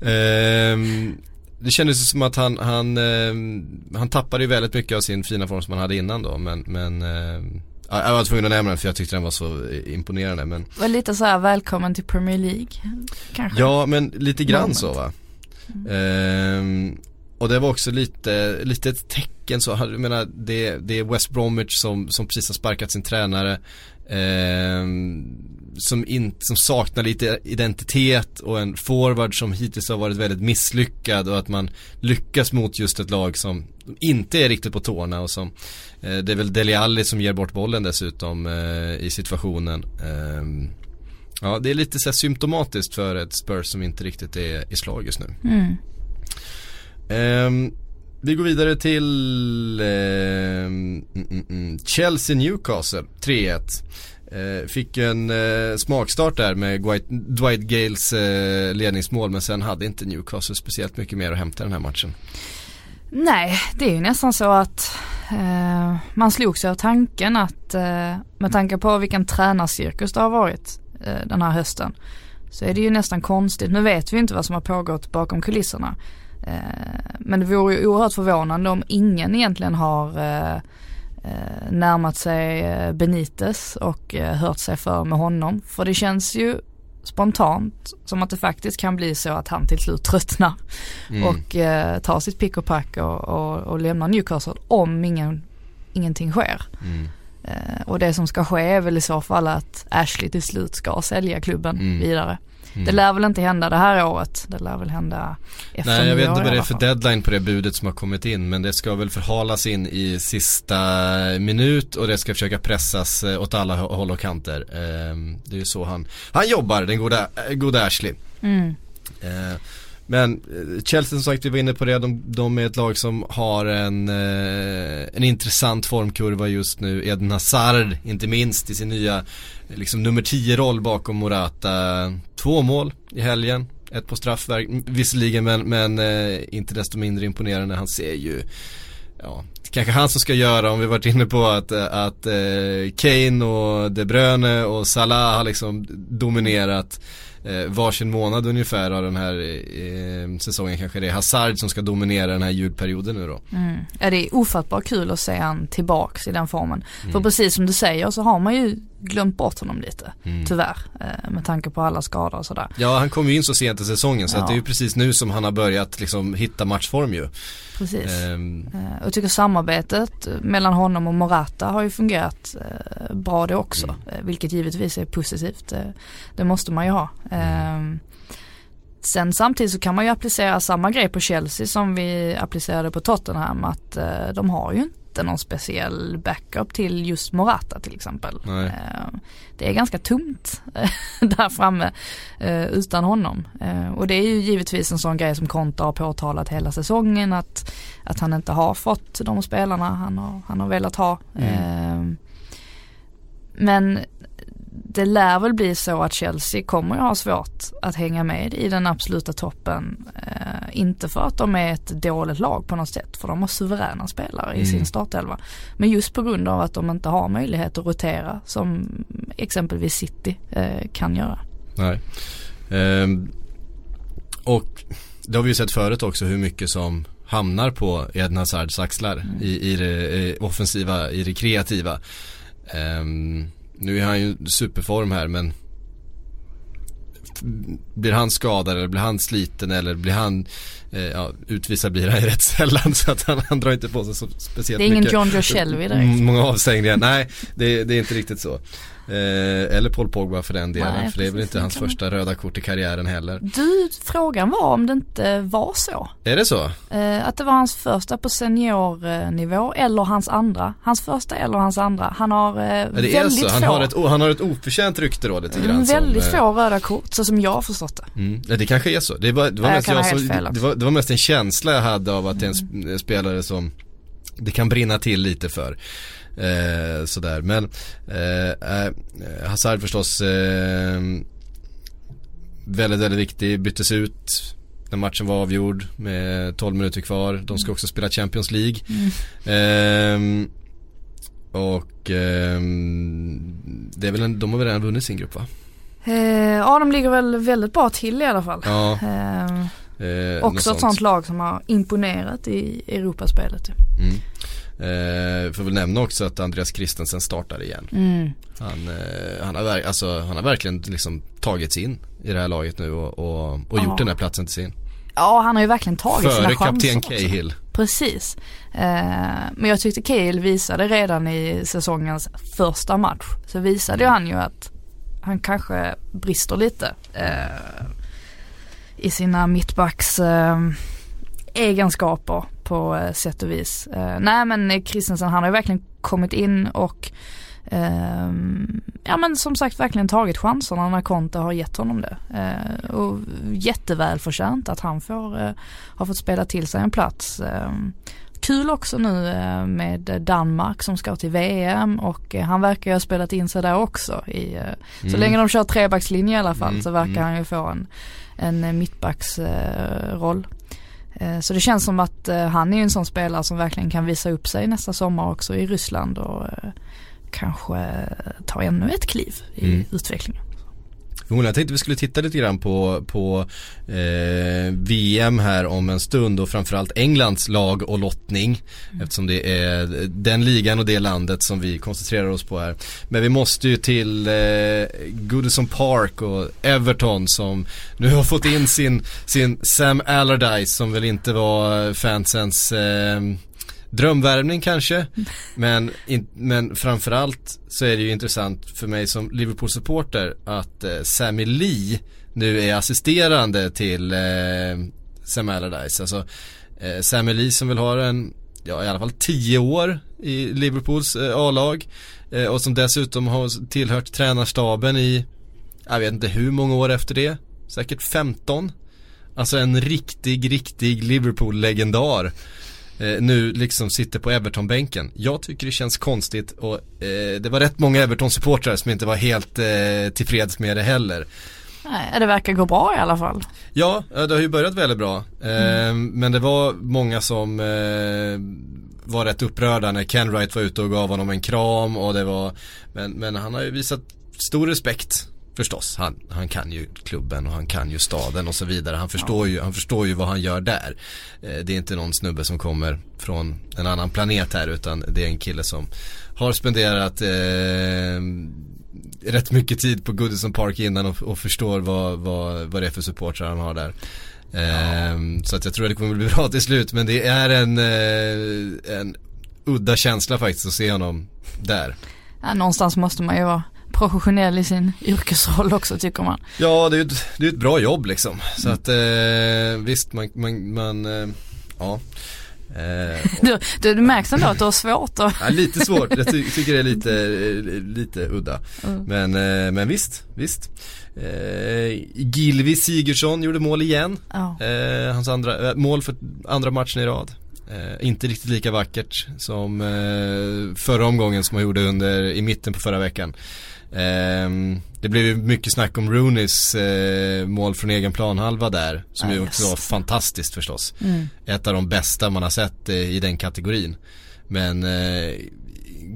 ehm, det kändes som att han, han, ehm, han tappade ju väldigt mycket av sin fina form som han hade innan då men, men ehm, jag var tvungen att nämna den för jag tyckte den var så imponerande men var lite så här välkommen till Premier League. Kanske. Ja men lite grann Moment. så va. Ehm, och det var också lite, lite ett tecken så, jag menar det, det är West Bromwich som, som precis har sparkat sin tränare. ehm, som, in, som saknar lite identitet och en forward som hittills har varit väldigt misslyckad och att man lyckas mot just ett lag som inte är riktigt på tårna och som eh, Det är väl Deli Alli som ger bort bollen dessutom eh, i situationen. Ehm, Ja, det är lite så här symptomatiskt för ett Spurs som inte riktigt är i slag just nu. Mm. Ehm, vi går vidare till ehm, mm, mm, mm, Chelsea Newcastle 3-1. Eh, fick en eh, smakstart där med Dwight, Dwight Gales eh, ledningsmål men sen hade inte Newcastle speciellt mycket mer att hämta den här matchen. Nej, det är ju nästan så att eh, man slog sig av tanken att eh, med tanke på vilken tränarcirkus det har varit eh, den här hösten så är det ju nästan konstigt. Nu vet vi inte vad som har pågått bakom kulisserna. Eh, men det vore ju oerhört förvånande om ingen egentligen har eh, närmat sig eh, Benitez och eh, hört sig för med honom. För det känns ju spontant som att det faktiskt kan bli så att han till slut tröttnar och eh, tar sitt pick och pack och, och, och lämnar Newcastle om ingen, ingenting sker. Mm. Eh, och det som ska ske är väl i så fall att Ashley till slut ska sälja klubben Mm. vidare. Mm. Det lär väl inte hända det här året. Det lär väl hända efter Nej jag vet inte vad det är för deadline på det budet som har kommit in men det ska väl förhalas in i sista minut och det ska försöka pressas eh, åt alla hå- håll och kanter. Ehm, Det är ju så han, han jobbar, den goda, eh, goda Ashley. Mm. Men eh, Chelsea som sagt, vi var inne på det, de, de är ett lag som har en, eh, en intressant formkurva just nu. Eden Hazard, inte minst i sin nya eh, liksom nummer 10-roll bakom Morata. Två mål i helgen, ett på straffverk visserligen men, men eh, inte desto mindre imponerande. Han ser ju Ja, kanske han som ska göra om vi varit inne på att, eh, att eh, Kane och De Bruyne och Salah har liksom dominerat eh, varsin månad ungefär av den här eh, säsongen kanske det är Hazard som ska dominera den här julperioden nu då. Mm. Ja, det är ofattbart kul att se han tillbaks i den formen. För precis som du säger så har man ju glömt bort honom lite, tyvärr. Eh, med tanke på alla skador och sådär. Ja han kom ju in så sent i säsongen så Ja. att det är ju precis nu som han har börjat liksom hitta matchform ju. Precis. Eh, Och jag tycker samarbetet mellan honom och Morata har ju fungerat eh, bra det också. eh, Vilket givetvis är positivt. Det måste man ju ha. Eh, Sen samtidigt så kan man ju applicera samma grej på Chelsea som vi applicerade på Tottenham. Att eh, de har ju inte någon speciell backup till just Morata till exempel. Eh, Det är ganska tomt eh, där framme eh, utan honom. Eh, Och det är ju givetvis en sån grej som Konta har påtalat hela säsongen att, att han inte har fått de spelarna han har, han har velat ha. Eh, Men det lär väl bli så att Chelsea kommer att ha svårt att hänga med i den absoluta toppen. Eh, inte för att de är ett dåligt lag på något sätt, för de har suveräna spelare i sin startelva. Men just på grund av att de inte har möjlighet att rotera som exempelvis City eh, kan göra. Nej. Ehm, och det har vi ju sett förut också hur mycket som hamnar på Eden Hazards axlar i, i det eh, offensiva, i det kreativa. Ehm, nu är han ju superform här men blir han skadad eller blir han sliten eller blir han eh, ja, utvisad blir han ju rätt sällan så att han, han drar inte på sig så speciellt Det är ingen mycket John Joe Shelby direkt. Mm, Många avstängningar, nej det, det är inte riktigt så. Eh, eller Paul Pogba för den delen, Nej, för det är väl inte hans kan man- första röda kort i karriären heller. Du, frågan var om det inte var så. Är det så? Eh, att det var hans första på seniornivå eller hans andra. Hans första eller hans andra. Han har eh, det är väldigt så, han få. har, ett, han har ett oförtjänt rykte då lite grann Mm, väldigt som, eh, få röda kort, så som jag har förstått det. Mm. Ja, det kanske är så. Det var, det mest, som, det, var, det var en känsla jag hade av att det är sp- en spelare som det kan brinna till lite för. Eh, sådär, men eh, eh, Hazard förstås eh, väldigt, väldigt viktig, byttes ut när matchen var avgjord med 12 minuter kvar. De ska också spela Champions League. Ehm, och ehm, det är väl en, de har väl redan vunnit sin grupp va? Eh, ja, de ligger väl väldigt bra till i alla fall. Ja. Eh, Eh, också ett sånt lag som har imponerat i Europaspelet. ju. Mm. Eh, får väl nämna också att Andreas Christensen startar igen. Mm. Han, eh, han, har, alltså, han har verkligen liksom tagit sig in i det här laget nu och, och, och gjort den här platsen till sin. Ja, han har ju verkligen tagit sina Före chanser kapten också. Cahill. Precis. Eh, men jag tyckte Cahill visade redan i säsongens första match. Så visade ju han ju att han kanske brister lite eh, i sina mittbacks eh, egenskaper på eh, sätt och vis. Eh, nej men Christensen han har ju verkligen kommit in och ehm, ja men som sagt verkligen tagit chanserna när Conte har gett honom det. Eh, och jättevälförtjänt att han får, har fått spela till sig en plats. Eh, kul också nu med Danmark som ska till VM och han verkar ju ha spelat in sig där också. I, eh, Så länge de kör trebackslinje i alla fall Mm, så verkar mm. han ju få en, en mittbacksroll. Eh, Så det känns som att eh, han är en sån spelare som verkligen kan visa upp sig nästa sommar också i Ryssland och eh, kanske ta ännu ett kliv i Mm. utvecklingen. Jag tänkte vi skulle titta lite grann på, på eh, VM här om en stund och framförallt Englands lag och lottning. Eftersom det är den ligan och det landet som vi koncentrerar oss på här. Men vi måste ju till eh, Goodison Park och Everton som nu har fått in sin, sin Sam Allardyce som väl inte var fansens eh, drömvärvning kanske. Men, in, men framförallt så är det ju intressant för mig som Liverpool-supporter att eh, Sammy Lee nu är assisterande till eh, Sam Allardyce. Alltså eh, Sammy Lee som vill ha en, ja i alla fall 10 år i Liverpools eh, A-lag. Eh, och som dessutom har tillhört tränarstaben i, jag vet inte hur många år efter det. Säkert 15. Alltså en riktig, riktig Liverpool-legendar eh, nu liksom sitter på Everton-bänken. Jag tycker det känns konstigt och eh, det var rätt många Everton-supportrar som inte var helt eh, tillfreds med det heller. Nej, det verkar gå bra i alla fall. Ja, det har ju börjat väldigt bra. Eh, Men det var många som eh, var rätt upprörda när Ken Wright var ute och gav honom en kram och det var Men, men han har ju visat stor respekt Förstås, han, han kan ju klubben och han kan ju staden och så vidare. Han förstår, ju, han förstår ju vad han gör där. Eh, det är inte någon snubbe som kommer från en annan planet här utan det är en kille som har spenderat eh, rätt mycket tid på Goodison Park innan och, och förstår vad, vad, vad det är för supportrar han har där. Eh, så att jag tror att det kommer bli bra till slut men det är en, eh, en udda känsla faktiskt att se honom där. Ja, någonstans måste man ju vara professionell i sin yrkesroll också tycker man. Ja, det är ju ett, det är ett bra jobb liksom. Så att eh, visst, man, man, man eh, ja. Eh, du, du, du märks ändå att du har svårt att... ja, lite svårt, jag ty tycker det är lite, lite udda. Mm. Men, eh, men visst, visst. Eh, Gilvi Sigurdsson gjorde mål igen. Oh. Eh, hans andra, eh, mål för andra matchen i rad. Eh, inte riktigt lika vackert som eh, förra omgången som han gjorde under, i mitten på förra veckan. Eh, det blev ju mycket snack om Rooneys eh, mål från egen planhalva där. Som ah, ju också var fantastiskt förstås. Mm. Ett av de bästa man har sett eh, i den kategorin. Men eh,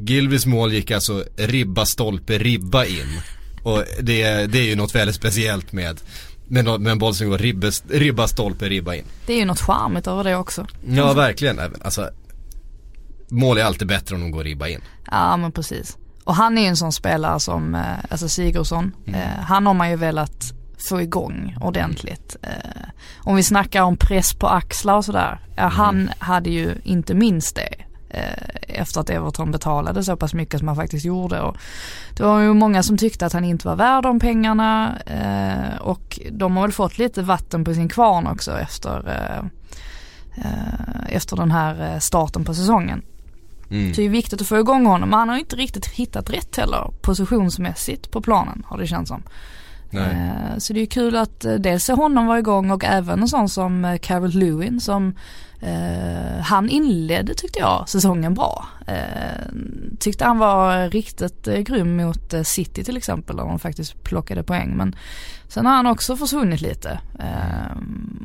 Gilvis mål gick alltså ribba, stolpe, ribba in. Och det, det är ju något väldigt speciellt med med, med en boll som går ribbes, ribba, stolpe, ribba in. Det är ju något charmigt över det också. Ja, verkligen. Alltså, mål är alltid bättre om de går ribba in. Ja, men precis. Och han är ju en sån spelare som, eh, alltså Sigurdsson, mm. eh, han har man ju velat få igång ordentligt. Eh, om vi snackar om press på axlar och sådär, ja, mm. han hade ju inte minst det. Efter att Everton betalade så pass mycket som han faktiskt gjorde. Och det var ju många som tyckte att han inte var värd de pengarna och de har väl fått lite vatten på sin kvarn också efter, efter den här starten på säsongen. Mm. Så det är viktigt att få igång honom, men han har inte riktigt hittat rätt heller positionsmässigt på planen har det känts som. Nej. Så det är kul att dels se honom vara igång och även en sån som Carol Lewin som Uh, han inledde tyckte jag säsongen bra. Uh, tyckte han var riktigt uh, grym mot City till exempel där de faktiskt plockade poäng. Men sen har han också försvunnit lite.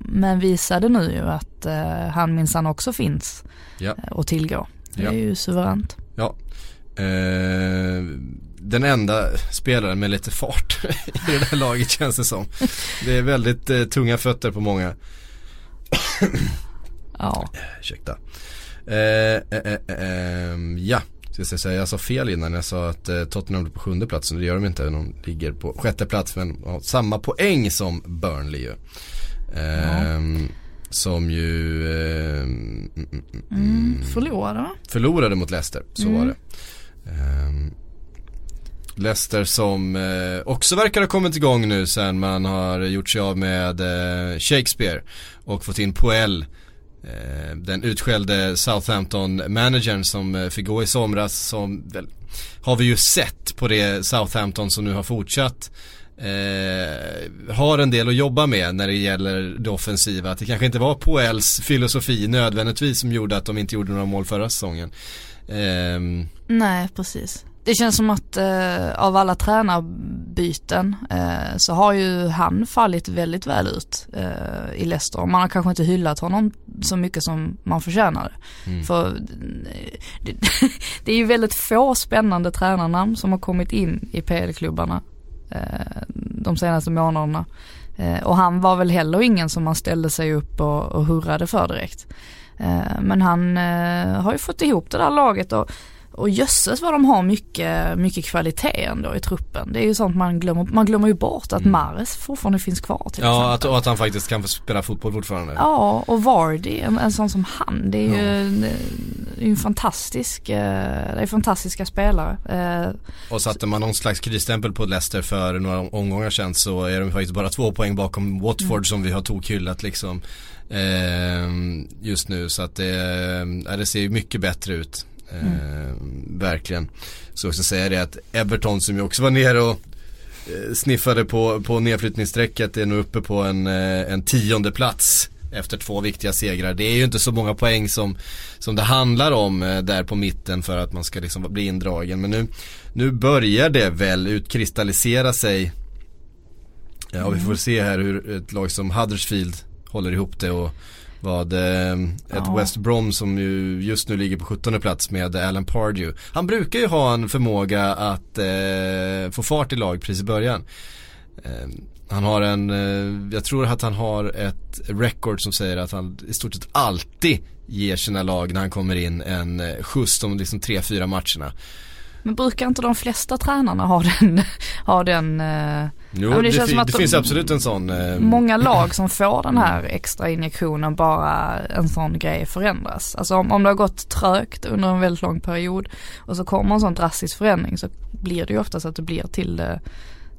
men visade nu ju att han minsann också finns ja. att tillgå. Det ja. är ju suveränt. Ja. den enda spelaren med lite fart i det där laget känns det som. Det är väldigt tunga fötter på många. Ja. Ursäkta. Eh, eh, eh, ehm, ja, ska jag säga, jag sa fel innan jag sa att eh, Tottenham är på sjunde platsen. Det gör de inte, de ligger på sjätte plats men har samma poäng som Burnley ju. Ja. Ehm, som ju eh, mm, mm, mm, mm, förlorade? Förlorade mot Leicester, så var det. Um, Leicester som eh, också verkar ha kommit igång nu sen man har gjort sig av med eh, Shakespeare och fått in Poel Eh, den utskällde Southampton-managern som eh, fick gå i somras som väl, har vi ju sett på det Southampton som nu har fortsatt eh, har en del att jobba med när det gäller det offensiva. Att det kanske inte var Poels filosofi nödvändigtvis som gjorde att de inte gjorde några mål förra säsongen. Eh, Nej, precis. Det känns som att eh, av alla tränarbyten eh, så har ju han fallit väldigt väl ut eh, i Leicester. Man har kanske inte hyllat honom så mycket som man förtjänade. Mm. För det, det, är ju väldigt få spännande tränarnamn som har kommit in i PL-klubbarna Eh, de senaste månaderna. Eh, och han var väl heller ingen som man ställde sig upp och, och hurrade för direkt. Eh, men han har ju fått ihop det där laget och och jösses vad de har mycket, mycket kvalitet ändå i truppen. Det är ju sånt man glömmer, man glömmer ju bort att mm. Mares fortfarande finns kvar till Ja, att, och att han faktiskt kan få spela fotboll fortfarande. Ja, och Vardy, en, en sån som han, det är ja. ju är en fantastisk, eh, det är fantastiska spelare. Eh, och satte man någon slags krisstämpel på Leicester för några omgångar sedan så är de faktiskt bara två poäng bakom Watford mm. som vi har tokhyllat liksom. Eh, just nu så att det, det ser mycket bättre ut. Eh, verkligen. Så också säga det att Everton som ju också var nere och eh, sniffade på, på nedflyttningsstrecket är nu uppe på en, eh, en tionde plats efter två viktiga segrar. Det är ju inte så många poäng som, som det handlar om eh, där på mitten för att man ska liksom bli indragen. Men nu, nu börjar det väl utkristallisera sig. Ja, vi får se här hur ett lag som Huddersfield håller ihop det och vad eh, ett ja. West Brom som ju just nu ligger på 17 plats med Alan Pardew. Han brukar ju ha en förmåga att eh, få fart i lag precis i början. Eh, han har en, eh, jag tror att han har ett record som säger att han i stort sett alltid ger sina lag när han kommer in en eh, skjuts de liksom tre, fyra matcherna. Men brukar inte de flesta tränarna ha den, ha den eh, Jo, Ja, det, det fi- det de- finns absolut en sån. Eh, många lag som får den här extra injektionen bara en sån grej förändras. Alltså om, om det har gått trögt under en väldigt lång period och så kommer en sån drastisk förändring så blir det ju oftast att det blir till det,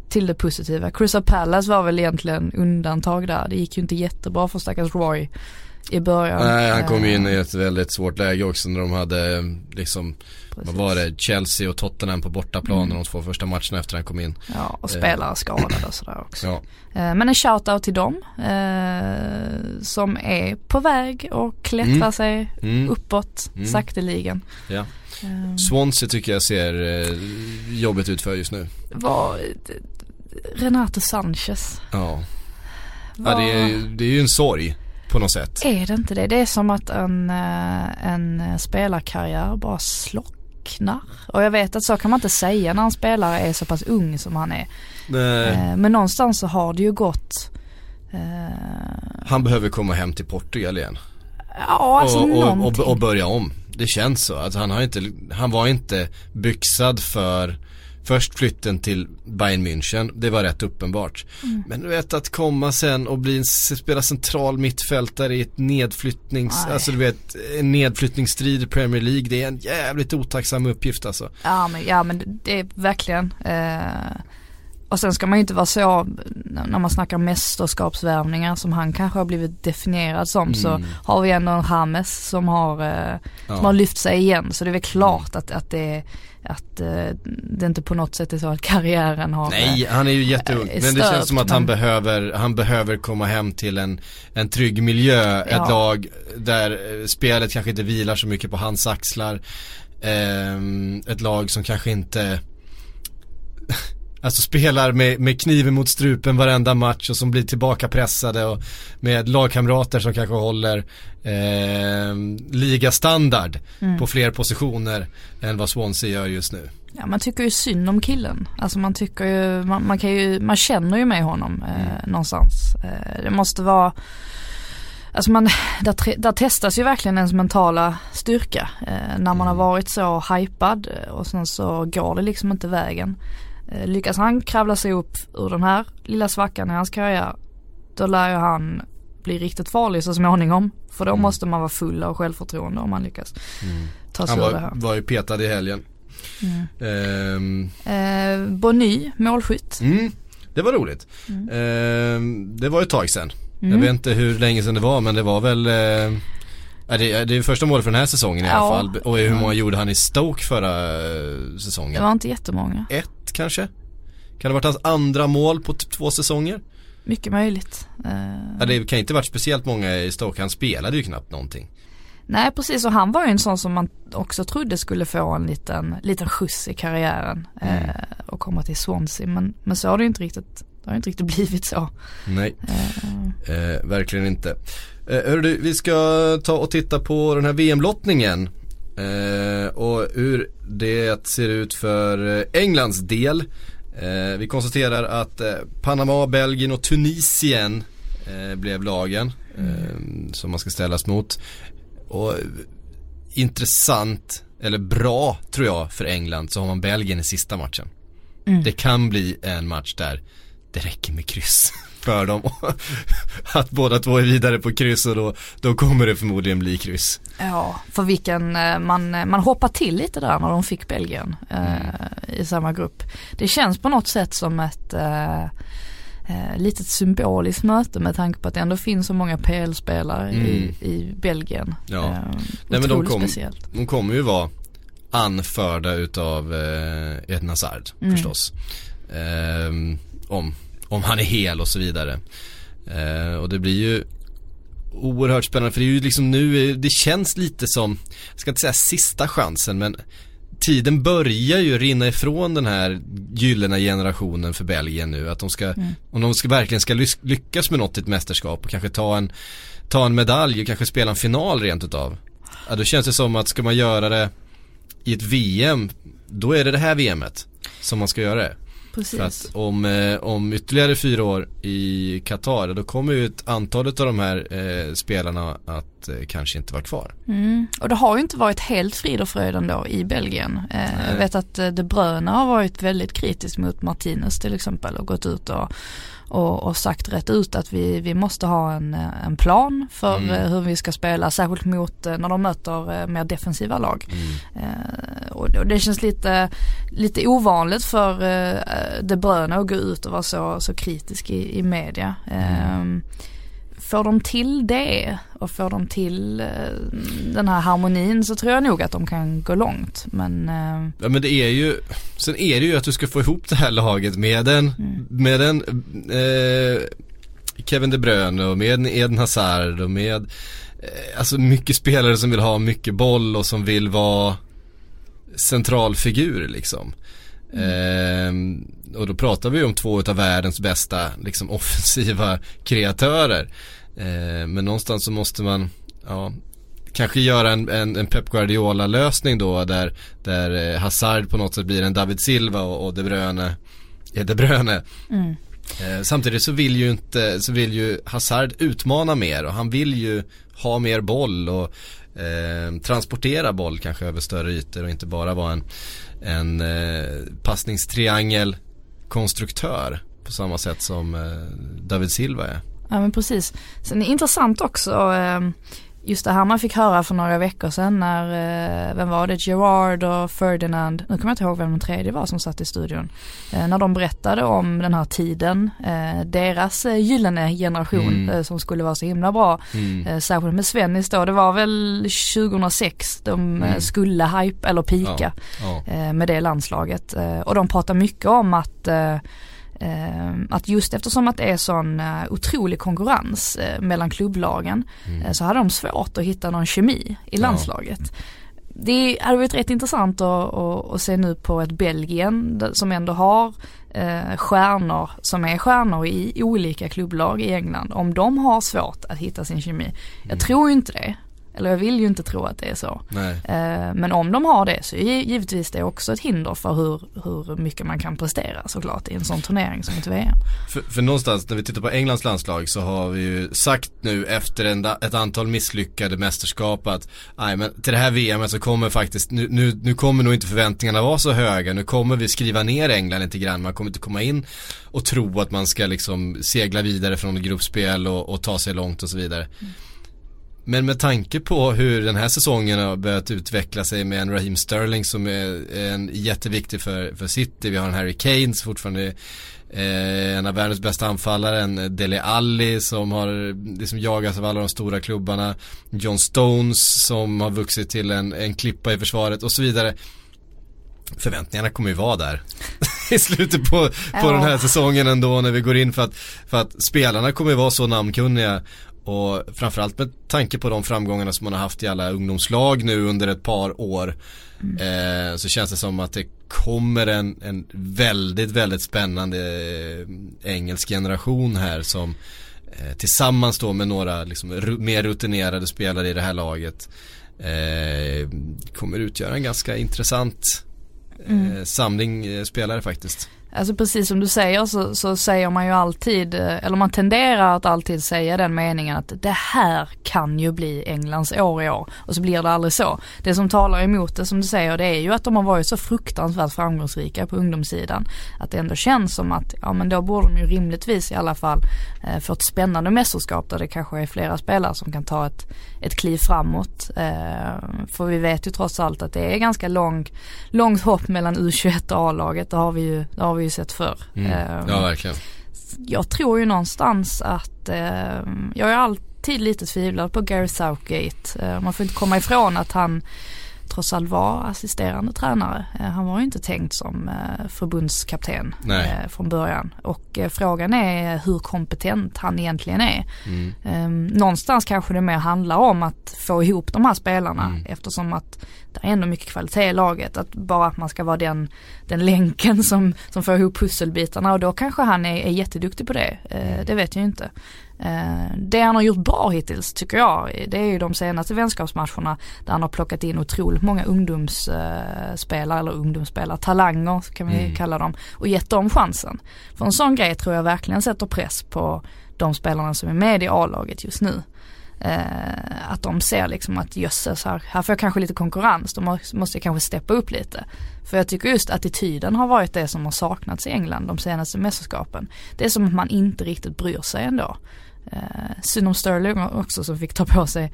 till det positiva. Crystal Palace var väl egentligen undantag där. Det gick ju inte jättebra för stackars Roy i början. Nej, han kom ju in Eh, i ett väldigt svårt läge också när de hade liksom, vad precis. var det, Chelsea och Tottenham på bortaplan Mm. de två första matcherna efter han kom in. Ja, och spelare skadade och sådär också. Ja, Eh, Men en shout-out till dem eh, som är på väg och klättrar Mm. sig mm, uppåt Mm. sakteligen. ja. Eh, Swansea tycker jag ser eh, jobbigt ut för just nu. Var Renato Sanchez. Ja, Var, ja det, är, det är ju en sorg på något sätt. är det inte det? Det är som att en, eh, en spelarkarriär bara slocknar. Och jag vet att så kan man inte säga när en spelare är så pass ung som han är. Nej, Eh, Men någonstans så har det ju gått eh, han behöver komma hem till Portugal igen. Ja alltså och, och, och, och börja om. Det känns så. Att han, har inte, han var inte byxad för Först flytten till Bayern München, det var rätt uppenbart. Mm. Men du vet att komma sen och bli en, spela central mittfältare i ett nedflyttnings, Nej. alltså du vet en nedflyttningsstrid i Premier League, det är en jävligt otacksam uppgift alltså. Ja men, ja, men det är verkligen. Eh, och sen ska man ju inte vara så, när man snackar mästerskapsvärvningar som han kanske har blivit definierad som så Mm. har vi ändå en James som har, eh, som har Ja. lyft sig igen. Så det är väl klart att, att det att eh, det inte på något sätt är så att karriären har Nej, han är ju jätteung. eh, Men det känns som att han men- behöver, han behöver komma hem till en, en trygg miljö. Ett Ja. lag där eh, spelet kanske inte vilar så mycket på hans axlar. Ehm, ett lag som kanske inte Alltså spelar med, med kniven mot strupen varenda match och som blir tillbaka pressade och med lagkamrater som kanske håller eh, ligastandard Mm. på fler positioner än vad Swansea gör just nu. Ja man tycker ju synd om killen. Alltså man tycker ju, man, man kan ju, man känner ju med honom eh, någonstans. Eh, det måste vara, alltså man, där, där testas ju verkligen ens mentala styrka. Eh, när man har varit så hypad eh, och sen så går det liksom inte vägen. Eh, lyckas han kravla sig upp ur den här lilla svackan i hans karriär, då lär ju han bli riktigt farlig så småningom. För då måste man vara full av självförtroende om man lyckas ta sig Han ur det här. var, var ju petad i helgen. Ehm, Eh, Bonny, målskytt. Mm, det var roligt. Mm. Ehm, det var ett tag sedan. Jag vet inte hur länge sedan det var men det var väl eh, ja, det, det är första målet för den här säsongen i alla Ja. fall. Och hur många gjorde han i Stoke förra eh, säsongen? Det var inte jättemånga. Ett kanske? Kan det ha varit hans andra mål på typ två säsonger? Mycket möjligt. Ja, det kan inte varit speciellt många i Stoke, han spelade ju knappt någonting. nej precis och han var ju en sån som man också trodde skulle få en liten, liten skjuts i karriären eh, och komma till Swansea. Men, men så har det ju inte riktigt, det har inte riktigt blivit så. Nej, Eh, eh, verkligen inte. Eh, hörru vi ska ta och titta på den här VM-lottningen. Eh, och hur det ser ut för eh, Englands del. Eh, vi konstaterar att eh, Panama, Belgien och Tunisien eh, blev lagen eh, som man ska ställas mot. Och intressant, eller bra tror jag för England så har man Belgien i sista matchen. Det kan bli en match där det räcker med kryss för dem. att båda två är vidare på kryss och då, då kommer det förmodligen bli kryss. ja, för vilken, eh, man, man hoppar till lite där när de fick Belgien eh, i samma grupp. Det känns på något sätt som ett eh, eh, litet symboliskt möte med tanke på att det ändå finns så många PL-spelare i, Mm. i Belgien. Ja. Eh, Nej, men de kom- speciellt. De kommer ju vara anförda utav eh, Ed Hazard förstås. Ehm, om, om han är hel och så vidare. Eh, och det blir ju oerhört spännande för det är ju liksom nu, det känns lite som, jag ska inte säga sista chansen men tiden börjar ju rinna ifrån den här gyllene generationen för Belgien nu. Att de ska, om de ska, verkligen ska lyckas med något i ett mästerskap och kanske ta en, ta en medalj och kanske spela en final rent utav. Ja då känns det som att ska man göra det i ett VM, då är det det här VMet som man ska göra det. Precis. För att om, eh, om ytterligare fyra år i Qatar då kommer ju ett antal av de här eh, spelarna att eh, kanske inte vara kvar. Mm. Och det har ju inte varit helt frid och fröjd ändå i Belgien. Eh, jag vet att eh, De Bruyne har varit väldigt kritisk mot Martinez till exempel och gått ut och och, och sagt rätt ut att vi, vi måste ha en, en plan för Mm. eh, hur vi ska spela, särskilt mot eh, när de möter eh, mer defensiva lag. Mm. Eh, och, och det känns lite, lite ovanligt för eh, De Bruyne att gå ut och vara så, så kritisk i, i media. Eh, Får de till det och får de till eh, den här harmonin så tror jag nog att de kan gå långt. Men eh, Ja men det är ju, sen är det ju att du ska få ihop det här laget med en, med en eh, Kevin De Bruyne och med en Eden Hazard och med eh, Alltså mycket spelare som vill ha mycket boll och som vill vara centralfigur liksom. Ehm, och då pratar vi om två av världens bästa liksom offensiva kreatörer. Ehm, men någonstans så måste man, ja, kanske göra en, en, en Pep Guardiola lösning då där, där eh, Hazard på något sätt blir en David Silva och, och De Bruyne är De Bruyne. Eh, samtidigt så vill ju inte, så vill ju Hazard utmana mer och han vill ju ha mer boll och eh, transportera boll kanske över större ytor och inte bara vara en, en eh, passningstriangel konstruktör på samma sätt som eh, David Silva är. Ja men precis. Sen är det intressant också eh, just det här man fick höra för några veckor sedan när, eh, vem var det, Gerard och Ferdinand, nu kommer jag inte ihåg vem den tredje var som satt i studion. Eh, när de berättade om den här tiden, eh, deras gyllene generation Mm. som skulle vara så himla bra. Eh, särskilt med Svennis då, det var väl 2006 de eh, skulle hype eller pika Ja, ja. med det landslaget. Och de pratar mycket om att att just eftersom att det är sån eh, otrolig konkurrens eh, mellan klubblagen eh, så hade de svårt att hitta någon kemi i landslaget. Det hade varit rätt intressant att, att, att se nu på ett Belgien som ändå har eh, stjärnor som är stjärnor i olika klubblag i England. Om de har svårt att hitta sin kemi. Jag tror ju inte det. Eller jag vill ju inte tro att det är så. Eh, Men om de har det så är gi- givetvis det också ett hinder för hur, hur mycket man kan prestera såklart i en sån turnering som ett VM. För, för någonstans när vi tittar på Englands landslag så har vi ju sagt nu efter en, ett antal misslyckade mästerskap att nej men till det här VM så kommer faktiskt, nu, nu, nu kommer nog inte förväntningarna vara så höga, nu kommer vi skriva ner England lite grann, man kommer inte komma in och tro att man ska liksom segla vidare från ett gruppspel och, och ta sig långt och så vidare. Men med tanke på hur den här säsongen har börjat utveckla sig med en Raheem Sterling som är en jätteviktig för, för City. Vi har en Harry Kane som fortfarande eh, en av världens bästa anfallare. En Dele Alli som har liksom jagas av alla de stora klubbarna. John Stones som har vuxit till en, en klippa i försvaret och så vidare. Förväntningarna kommer ju vara där i slutet på, på Ja. den här säsongen ändå när vi går in för att, för att spelarna kommer ju vara så namnkunniga och framförallt med tanke på de framgångarna som man har haft i alla ungdomslag nu under ett par år eh, så känns det som att det kommer en, en väldigt, väldigt spännande eh, engelsk generation här som eh, tillsammans då med några liksom, mer rutinerade spelare i det här laget eh, kommer utgöra en ganska intressant eh, samling eh, spelare faktiskt. Alltså precis som du säger så, så säger man ju alltid, eh, eller man tenderar att alltid säga den meningen att det här kan ju bli Englands år i år. Och så blir det aldrig så. Det som talar emot det som du säger det är ju att de har varit så fruktansvärt framgångsrika på ungdomssidan. Att det ändå känns som att, ja men då borde de ju rimligtvis i alla fall eh, få ett spännande mästerskap där det kanske är flera spelare som kan ta ett, ett kliv framåt. Eh, för vi vet ju trots allt att det är ganska lång, långt hopp mellan U21 och A-laget. Det har vi ju, det har vi ju sett förr. Eh, Ja verkligen. jag tror ju någonstans att eh, jag är alltid lite tvivlad på Gary Southgate. Eh, man får inte komma ifrån att han trots allt var assisterande tränare. Eh, han var ju inte tänkt som eh, förbundskapten Nej. eh, från början. Och frågan är hur kompetent han egentligen är. Mm. Eh, någonstans kanske det mer handlar om att få ihop de här spelarna Mm. eftersom att det är ändå mycket kvalitet i laget. Att bara att man ska vara den, den länken som, som får ihop pusselbitarna och då kanske han är, är jätteduktig på det. Eh, det vet jag ju inte. Eh, det han har gjort bra hittills tycker jag, det är ju de senaste vänskapsmatcherna där han har plockat in otroligt många ungdomsspelare, eller ungdomsspelare, talanger kan vi Mm. kalla dem, och gett dem chansen. För en sån grej tror jag verkligen sätter press på de spelarna som är med i A-laget just nu. Eh, att de ser liksom att jösses här, här får jag kanske lite konkurrens, då må- måste jag kanske steppa upp lite. För jag tycker just attityden har varit det som har saknats i England de senaste mästerskapen. Det är som att man inte riktigt bryr sig ändå. Eh, synd om Sterling också som fick ta på sig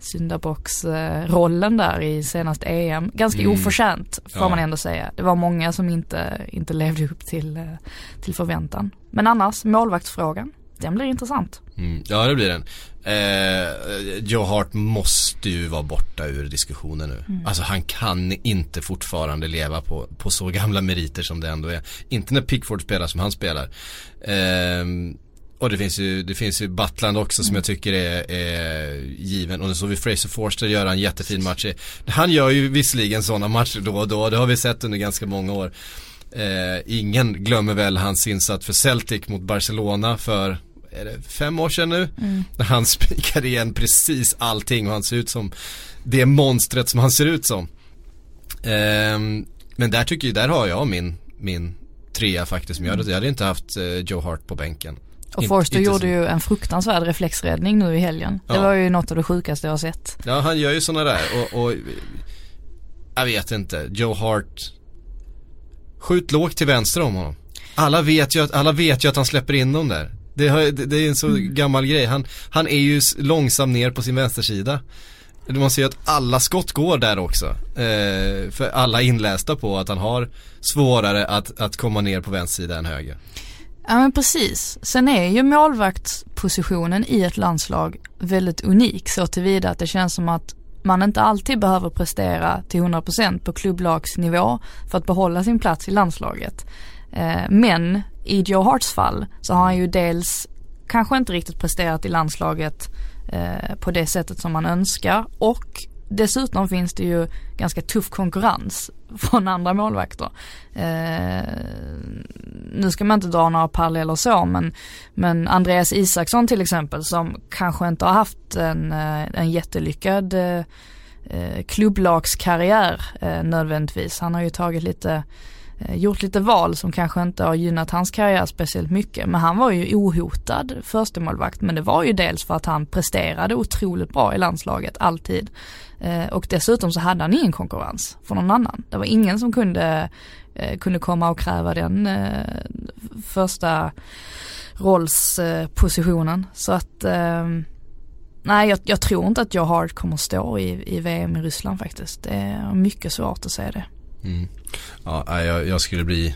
syndabocksrollen där i senaste EM. Ganska Mm. oförtjänt får Ja. man ändå säga. Det var många som inte, inte levde upp till, eh, till förväntan. Men annars, målvaktsfrågan, den blir intressant. Mm, ja det blir den. Eh, Joe Hart måste ju vara borta ur diskussionen nu. Mm. Alltså han kan inte fortfarande leva på, på så gamla meriter som det ändå är. Inte när Pickford spelar som han spelar. Ehm, och det finns ju, det finns ju Butland också som jag tycker är, är given. Och så har vi Fraser Forster göra en jättefin match. Han gör ju visserligen sådana matcher då och då. Det har vi sett under ganska många år. Eh, ingen glömmer väl hans insats för Celtic mot Barcelona för är det fem år sedan nu? När han spikar igen precis allting och han ser ut som det monstret som han ser ut som. Ehm, men där tycker jag, där har jag min, min trea faktiskt. Men jag hade, jag hade inte haft eh, Joe Hart på bänken. Och Forster gjorde så- ju en fruktansvärd reflexräddning nu i helgen. Det Ja. var ju något av det sjukaste jag har sett. Ja han gör ju sådana där och, och jag vet inte, Joe Hart Skjut lågt till vänster om honom. Alla vet ju att, alla vet ju att han släpper in dem där. Det, har, det, det är en så gammal grej. Han, han är ju långsam ner på sin vänstersida. Man ser ju att alla skott går där också. Eh, för alla inlästa på att han har svårare att, att komma ner på vänster sida än höger. Ja men precis. Sen är ju målvaktspositionen i ett landslag väldigt unik så tillvida att det känns som att man inte alltid behöver prestera till 100% på klubblagsnivå för att behålla sin plats i landslaget. Eh, Men i Joe Harts fall så har han ju dels kanske inte riktigt presterat i landslaget eh, på det sättet som man önskar och dessutom finns det ju ganska tuff konkurrens från andra målvakter. Eh, nu ska man inte dra några paralleller så men, men Andreas Isaksson till exempel som kanske inte har haft en, eh, en jättelyckad eh, eh, klubblagskarriär eh, nödvändigtvis. Han har ju tagit lite eh, Eh, gjort lite val som kanske inte har gynnat hans karriär speciellt mycket. Men han var ju ohotad förstemålvakt. Men det var ju dels för att han presterade otroligt bra i landslaget, alltid. Eh, och dessutom så hade han ingen konkurrens från någon annan. Det var ingen som kunde, eh, kunde komma och kräva den första rollspositionen. så att ehm, Nej jag, jag tror inte att Joe Hart kommer stå i, i VM i Ryssland faktiskt. Det är mycket svårt att säga det. Mm. Ja, jag, jag skulle bli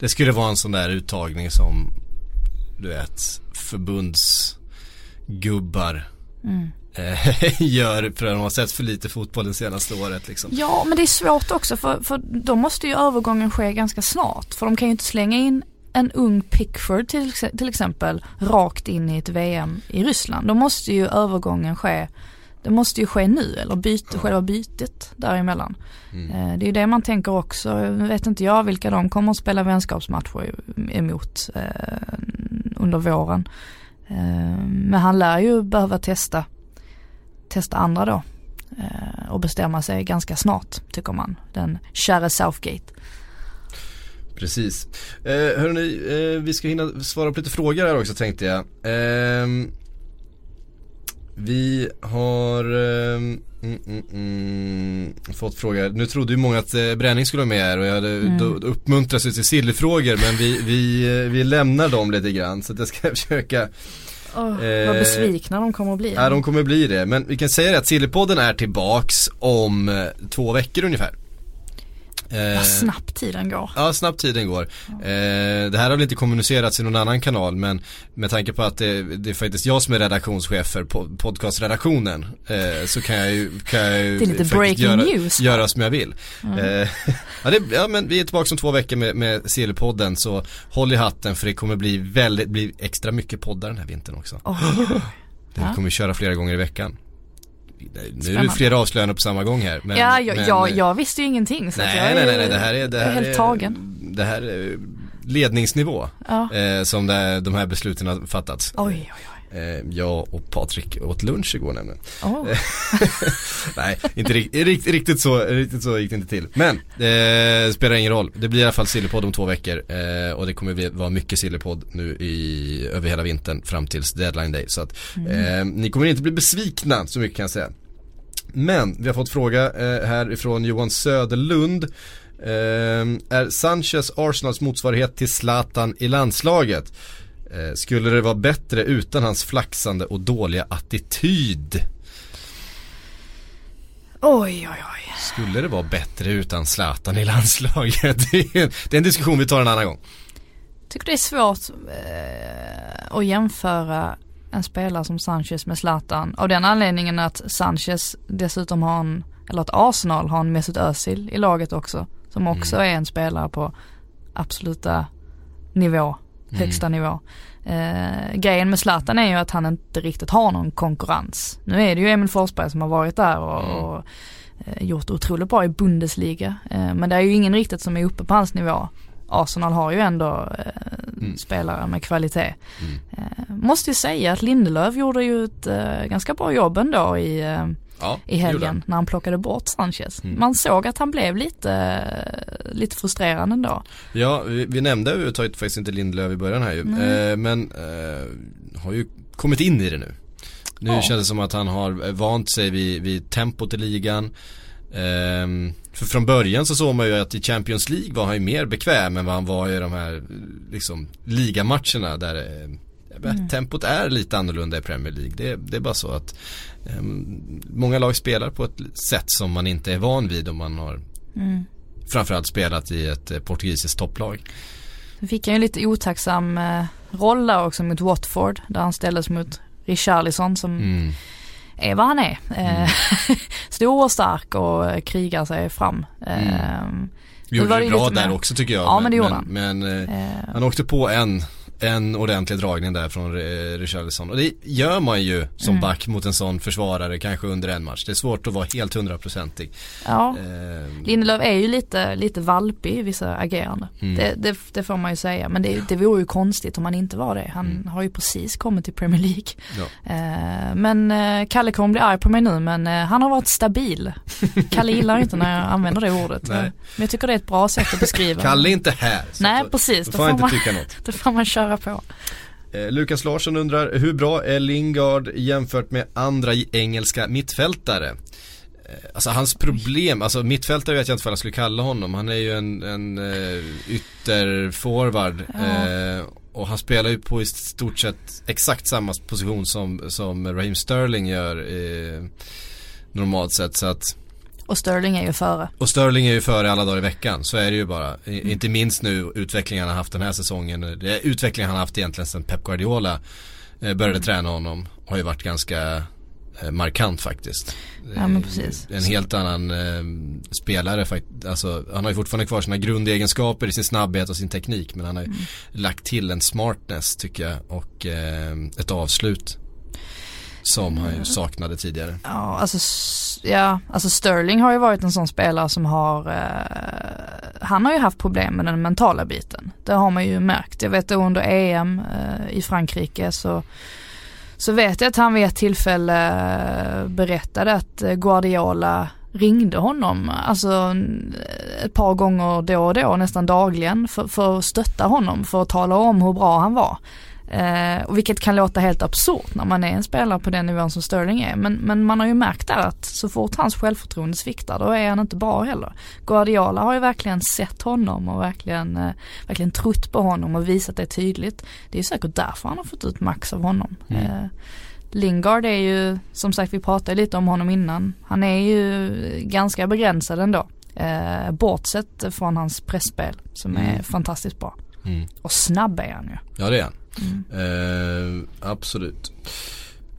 Det skulle vara en sån där uttagning som Du vet Förbundsgubbar Mm. eh, Gör för att de har sett för lite fotboll det senaste året liksom Ja men det är svårt också för, för då måste ju övergången ske ganska snart. För de kan ju inte slänga in en ung Pickford till, till exempel rakt in i ett VM i Ryssland. Då måste ju övergången ske det måste ju ske nu eller byte, själva bytet däremellan. Eh, det är ju det man tänker också. Vet inte jag vilka de kommer att spela vänskapsmatcher emot eh, under våren. Eh, men han lär ju behöva testa, testa andra då. Eh, och bestämma sig ganska snart tycker man. Den käre Southgate. Precis eh, Hörrni, eh, vi ska hinna svara på lite frågor här också tänkte jag Ehm, Vi har ehm, mm, mm, mm, fått frågor. Nu trodde ju många att eh, Bränning skulle vara med här och jag hade Mm. då uppmuntras till sillfrågor men vi, vi, eh, vi lämnar dem lite grann så att jag ska försöka Oh, Eh, vad besvikna de kommer att bli. Ja de kommer bli det men vi kan säga det att Sillypodden är tillbaks om två veckor ungefär Eh, Vad snabbt tiden går. Ja, snabbt tiden går. Eh, det här har väl inte kommunicerats i någon annan kanal men med tanke på att det, det är faktiskt jag som är redaktionschef för po- podcastredaktionen eh, så kan jag ju, kan jag ju Det är lite breaking göra, news. göra som jag vill. Eh, ja, det, ja men vi är tillbaka om två veckor med, med CL-podden så håll i hatten för det kommer bli väldigt, bli extra mycket poddar den här vintern också. Det Ja. kommer vi köra flera gånger i veckan. Nu är det flera avslöjanden på samma gång här. Men, ja, jag, men, jag, jag visste ju ingenting. Så Nej, jag är, nej, nej, nej, det här är, det är här helt är, tagen. det här är ledningsnivå Ja. eh, som det, de här besluten har fattats. Oj, oj, oj. Eh, jag och Patrik åt lunch igår nämligen. Oh. Nej, inte riktigt, riktigt, så, riktigt så gick det inte till. Men, eh, spelar ingen roll. Det blir i alla fall Sillypodd om två veckor. Eh, och det kommer vara mycket Sillypodd nu i, över hela vintern fram tills deadline day. Så att eh, ni kommer inte bli besvikna, så mycket kan jag säga. Men, vi har fått fråga eh, här ifrån Johan Söderlund. Eh, är Sanchez Arsenals motsvarighet till Zlatan i landslaget? Eh, skulle det vara bättre utan hans flaxande och dåliga attityd? Oj, oj, oj. Skulle det vara bättre utan Zlatan i landslaget? Det är, en, det är en diskussion vi tar en annan gång. Tycker det är svårt eh, att jämföra en spelare som Sanchez med Zlatan av den anledningen att Sanchez dessutom har en, eller att Arsenal har en Mesut Özil i laget också. Som också är en spelare på absoluta nivå, högsta nivå. Eh, grejen med Zlatan är ju att han inte riktigt har någon konkurrens. Nu är det ju Emil Forsberg som har varit där och, och eh, gjort otroligt bra i Bundesliga. Eh, men det är ju ingen riktigt som är uppe på hans nivå. Arsenal har ju ändå eh, spelare med kvalitet. Eh, måste ju säga att Lindelöf gjorde ju ett eh, ganska bra jobb ändå i, Ja, i helgen när han plockade bort Sanchez. Mm. Man såg att han blev lite, eh, lite frustrerad ändå. Ja, vi, vi nämnde överhuvudtaget faktiskt inte Lindelöf i början här ju. Eh, men eh, har ju kommit in i det nu. Nu Ja. känns det som att han har eh, vant sig vid, vid tempot i ligan. Ehm, för från början så såg man ju att i Champions League var han ju mer bekväm än vad han var i de här liksom ligamatcherna där eh, Tempot är lite annorlunda i Premier League. Det, det är bara så att ehm, många lag spelar på ett sätt som man inte är van vid om man har framförallt spelat i ett eh, portugisiskt topplag. Sen fick han ju lite otacksam eh, roll där också mot Watford där han ställdes mot Richarlison som Mm. är vad han är. Eh, Stor och stark och eh, krigar sig fram. Eh, Vi gjorde var det det bra där mer- också tycker jag. Ja, men det gjorde men, han. Men, eh, Eh, han åkte på en, en ordentlig dragning där från Richarlison. Och det gör man ju som Mm. back mot en sån försvarare kanske under en match. Det är svårt att vara helt hundraprocentig. ja. Eh, Lindelöf är ju lite, lite valpig i vissa agerande. Mm. Det, det, det får man ju säga. Men det, det vore ju konstigt om han inte var det. Han har ju precis kommit till Premier League. ja. Eh, men eh, Kalle kommer bli arg på mig nu men eh, han har varit stabil. Kalle gillar inte när jag använder det ordet. Nej. Men jag tycker det är ett bra sätt att beskriva. Kalle är inte här. Nej precis, Då får får, inte man, tycka något. då får man köra på. Eh, Lukas Larsson undrar, hur bra är Lingard jämfört med andra engelska mittfältare? Eh, Alltså hans problem, alltså mittfältare vet jag inte vad jag skulle kalla honom. Han är ju en, en uh, ytterforward. eh, och han spelar ju på i stort sett exakt samma position som, som Raheem Sterling gör eh, normalt sett. Så att, Och Sterling är ju före. och Sterling är ju före alla dagar i veckan, så är det ju bara. I, Inte minst nu utvecklingen han har haft den här säsongen. Det är utvecklingen han har haft egentligen sedan Pep Guardiola eh, började träna honom. Har ju varit ganska eh, markant faktiskt. Ja, men precis. En helt annan eh, spelare faktiskt. Alltså, han har ju fortfarande kvar sina grundegenskaper i sin snabbhet och sin teknik. Men han har ju Mm. lagt till en smartness tycker jag. Och eh, ett avslut. Som han ju saknade tidigare. Ja, alltså, ja, alltså Sterling har ju varit en sån spelare som har, eh, han har ju haft problem med den mentala biten. Det har man ju märkt. Jag vet då under EM eh, i Frankrike så, så vet jag att han vid ett tillfälle eh, berättade att eh, Guardiola ringde honom, alltså eh, ett par gånger då och då, nästan dagligen, för, för att stötta honom, för att tala om hur bra han var. Eh, och vilket kan låta helt absurt när man är en spelare på den nivån som Sterling är. Men, men man har ju märkt där att så fort hans självförtroende sviktar då är han inte bra heller. Guardiola har ju verkligen sett honom och verkligen, eh, verkligen trott på honom och visat det tydligt. Det är ju säkert därför han har fått ut max av honom. Eh, Lingard är ju, som sagt vi pratade lite om honom innan, han är ju ganska begränsad ändå. Eh, bortsett från hans pressspel som är fantastiskt bra. Mm. Och snabb är han ju. Ja det är han. Eh, absolut.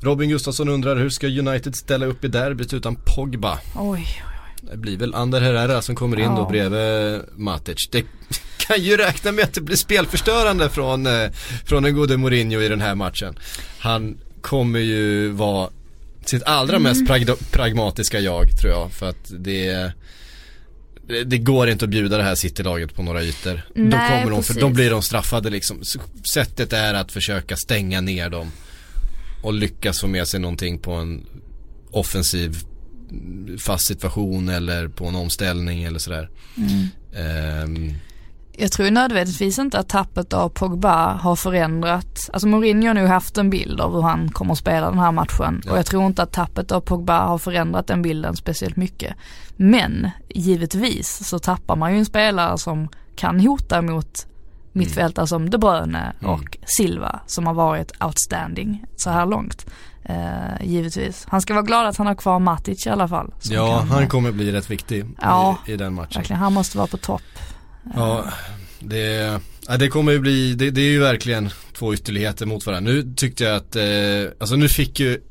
Robin Gustafsson undrar hur ska United ställa upp i derbyt utan Pogba? Oj, Det blir väl Ander Herrera som kommer in Ja. då bredvid Matic. Det kan ju räkna med att det blir spelförstörande från, eh, från den gode Mourinho i den här matchen. Han kommer ju vara sitt allra mest Mm. pragmatiska jag tror jag. För att det det- det går inte att bjuda det här City-laget på några ytor. då, Nej, kommer de, för, då blir de straffade liksom. Sättet är att försöka stänga ner dem. och lyckas få med sig någonting på en offensiv fast situation eller på en omställning eller sådär. Ehm, Jag tror nödvändigtvis inte att tappet av Pogba har förändrat, alltså Mourinho har nog haft en bild av hur han kommer att spela den här matchen Ja. och jag tror inte att tappet av Pogba har förändrat den bilden speciellt mycket. Men givetvis så tappar man ju en spelare som kan hota mot mittfältare som De Bruyne och Silva som har varit outstanding så här långt. Eh, givetvis. Han ska vara glad att han har kvar Matic i alla fall. ja, kan, han eh, kommer bli rätt viktig Ja, i, i den matchen. Verkligen, han måste vara på topp. Ja, det, ja, det kommer ju bli, det, det är ju verkligen två ytterligheter mot varandra. Nu tyckte jag att, eh, alltså nu fick ju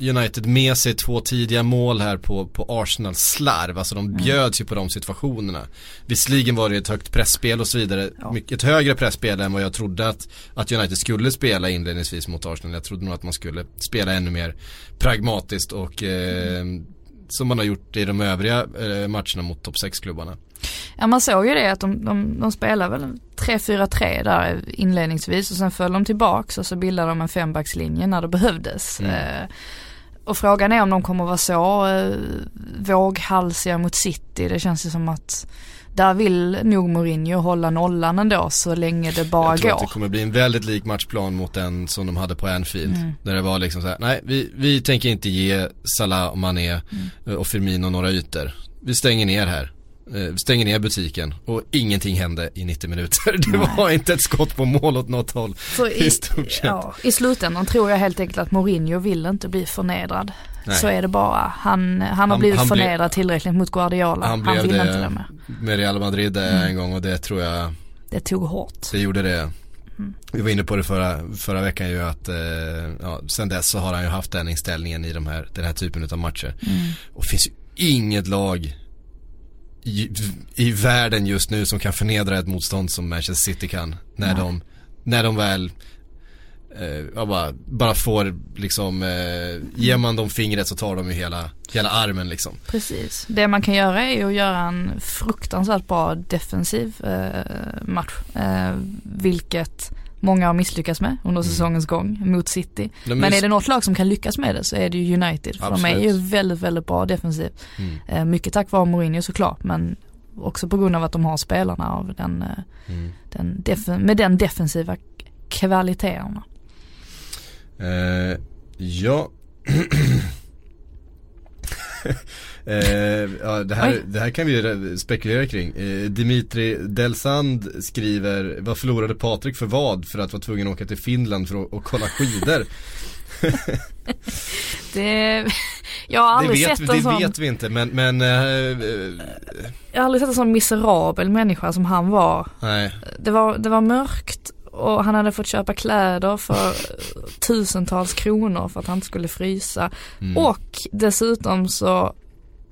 United med sig två tidiga mål här på, på Arsenals slarv. Alltså de bjöds ju på de situationerna. Visserligen var det ett högt pressspel och så vidare. Mycket ett högre pressspel än vad jag trodde att, att United skulle spela inledningsvis mot Arsenal. Jag trodde nog att man skulle spela ännu mer pragmatiskt och eh, som man har gjort i de övriga eh, matcherna mot topp 6-klubbarna. Ja man såg ju det att de, de, de spelar väl 3-4-3 där inledningsvis och sen föll de tillbaks och så bildade de en fembackslinje när det behövdes. Eh, och frågan är om de kommer vara så eh, våghalsiga mot City. Det känns ju som att där vill nog Mourinho hålla nollan ändå så länge det bara Jag tror går. att det kommer bli en väldigt lik matchplan mot den som de hade på Anfield. Mm. Där det var liksom så här, nej vi, vi tänker inte ge Salah och Mané Mm. och Firmino några ytor. Vi stänger ner här. Eh, stänger ner butiken och ingenting hände i 90 minuter. Det var inte ett skott på mål åt något håll. För i stort sett. Ja, I slutändan tror jag helt enkelt att Mourinho vill inte bli förnedrad. Nej. Så är det bara. Han, han har Han- blivit han förnedrad tillräckligt mot Guardiola. Han Han, blev vill det inte det med. med Real Madrid eh, Mm. en gång och det tror jag, Det tog hårt. det gjorde det. Mm. Vi var inne på det förra, förra veckan ju att, eh, ja, sen dess så har han ju haft den inställningen i de här, den här typen av matcher. Mm. Och finns ju inget lag i, i världen just nu som kan förnedra ett motstånd som Manchester City kan. När de, när de väl eh, bara, bara får liksom, eh, ger man dem fingret så tar de ju hela, hela armen liksom. Precis. Det man kan göra är att göra en fruktansvärt bra defensiv eh, match. Eh, vilket många har misslyckats med under säsongens gång mot City. Mm. De Men är det något lag som kan lyckas med det så är det ju United. För de är Absolut. ju väldigt, väldigt bra defensivt. Mm. Eh, mycket tack vare Mourinho såklart men också på grund av att de har spelarna av den, eh, Mm. den med den defensiva kvaliteterna. Eh, ja. eh, ja, det, här, det här kan vi spekulera kring. Eh, Dimitri Delsand skriver, vad förlorade Patrik för vad för att vara tvungen att åka till Finland för att och kolla skidor? Det, jag har det aldrig vet, sett det en sån, vet vi inte men, men eh, eh, jag har aldrig sett en sån miserabel människa som han var. nej. Det var, det var mörkt och han hade fått köpa kläder för tusentals kronor för att han inte skulle frysa. Mm. Och dessutom så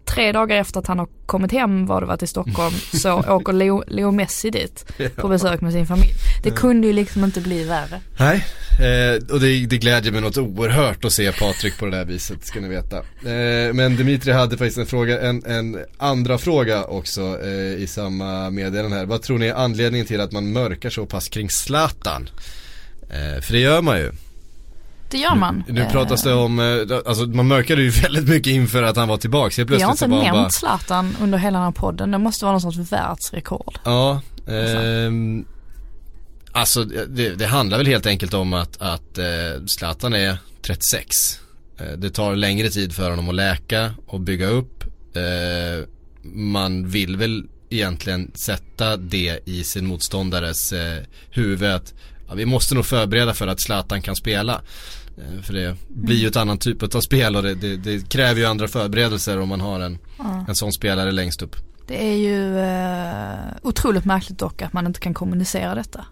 tre dagar efter att han har kommit hem var det var till Stockholm så åker Leo, Leo Messi dit på besök med sin familj. Det kunde ju liksom inte bli värre. Nej, eh, och det, det glädjer mig något oerhört att se Patrik på det där viset, ska ni veta. Eh, men Dimitri hade faktiskt en fråga, en, en andra fråga också eh, i samma meddelande här. Vad tror ni är anledningen till att man mörkar så pass kring Zlatan? Eh, för det gör man ju. Det gör man. Nu pratas det om, eh, alltså man mörkade ju väldigt mycket inför att han var tillbaka. Vi har inte han bara, nämnt Zlatan under hela den här podden. Det måste vara någon sorts världsrekord. Ja, ehm, alltså det, det handlar väl helt enkelt om att, att eh, Zlatan är 36. Eh, det tar längre tid för honom att läka och bygga upp. Eh, man vill väl egentligen sätta det i sin motståndares eh, huvud att ja, vi måste nog förbereda för att Zlatan kan spela. Eh, För det blir ju ett annan typ av spel och det, det, det kräver ju andra förberedelser om man har en, en sån spelare längst upp. Det är ju eh, otroligt märkligt dock att man inte kan kommunicera detta.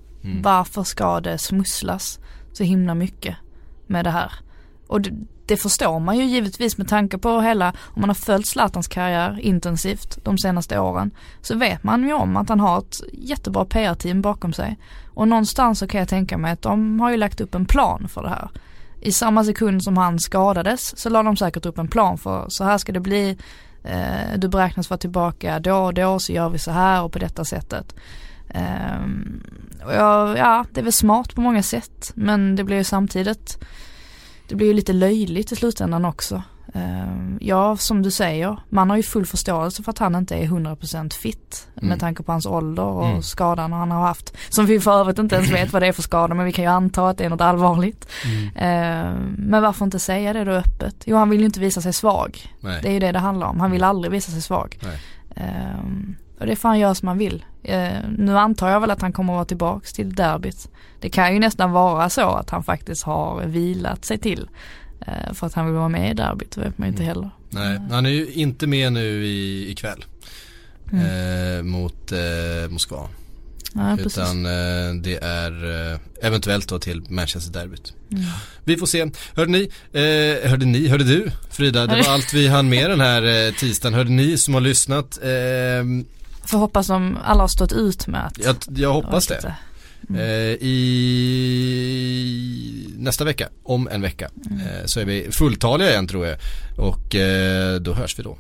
Varför ska det smusslas så himla mycket med det här? Och det, det förstår man ju givetvis med tanke på hela, om man har följt Zlatans karriär intensivt de senaste åren så vet man ju om att han har ett jättebra PR-team bakom sig. Och någonstans så kan jag tänka mig att de har ju lagt upp en plan för det här. I samma sekund som han skadades så la de säkert upp en plan för så här ska det bli Eh, du beräknas vara tillbaka då och då så gör vi så här och på detta sättet. Ehm, och jag, ja, det är väl smart på många sätt men det blir ju samtidigt det blir ju lite löjligt i slutändan också. Uh, ja, som du säger, man har ju full förståelse för att han inte är 100% fit mm. med tanke på hans ålder och mm. skadan han har haft. Som vi för övrigt inte ens vet vad det är för skada men vi kan ju anta att det är något allvarligt. Mm. Uh, men varför inte säga det då öppet? Jo, han vill ju inte visa sig svag. Nej. Det är ju det det handlar om. Han vill aldrig visa sig svag. Uh, och det får han göra som han vill. nu antar jag väl att han kommer att vara tillbaks till derbyt. Det kan ju nästan vara så att han faktiskt har vilat sig till för att han vill vara med i derbyt, det vet man ju inte mm. heller. Nej, han är ju inte med nu i, ikväll. Mm. Eh, mot eh, Moskva. Ja, Utan eh, det är eh, eventuellt då till Manchester-derbyt. Mm. Vi får se. Hörde ni, eh, hörde ni, hörde du Frida, det var allt vi hann med den här eh, tisdagen. Hörde ni som har lyssnat? Eh, Får hoppas de alla har stått ut med att Jag, jag hoppas det. Mm. Eh, I nästa vecka, om en vecka, mm. eh, så är vi fulltaliga igen tror jag. Och eh, då hörs vi då.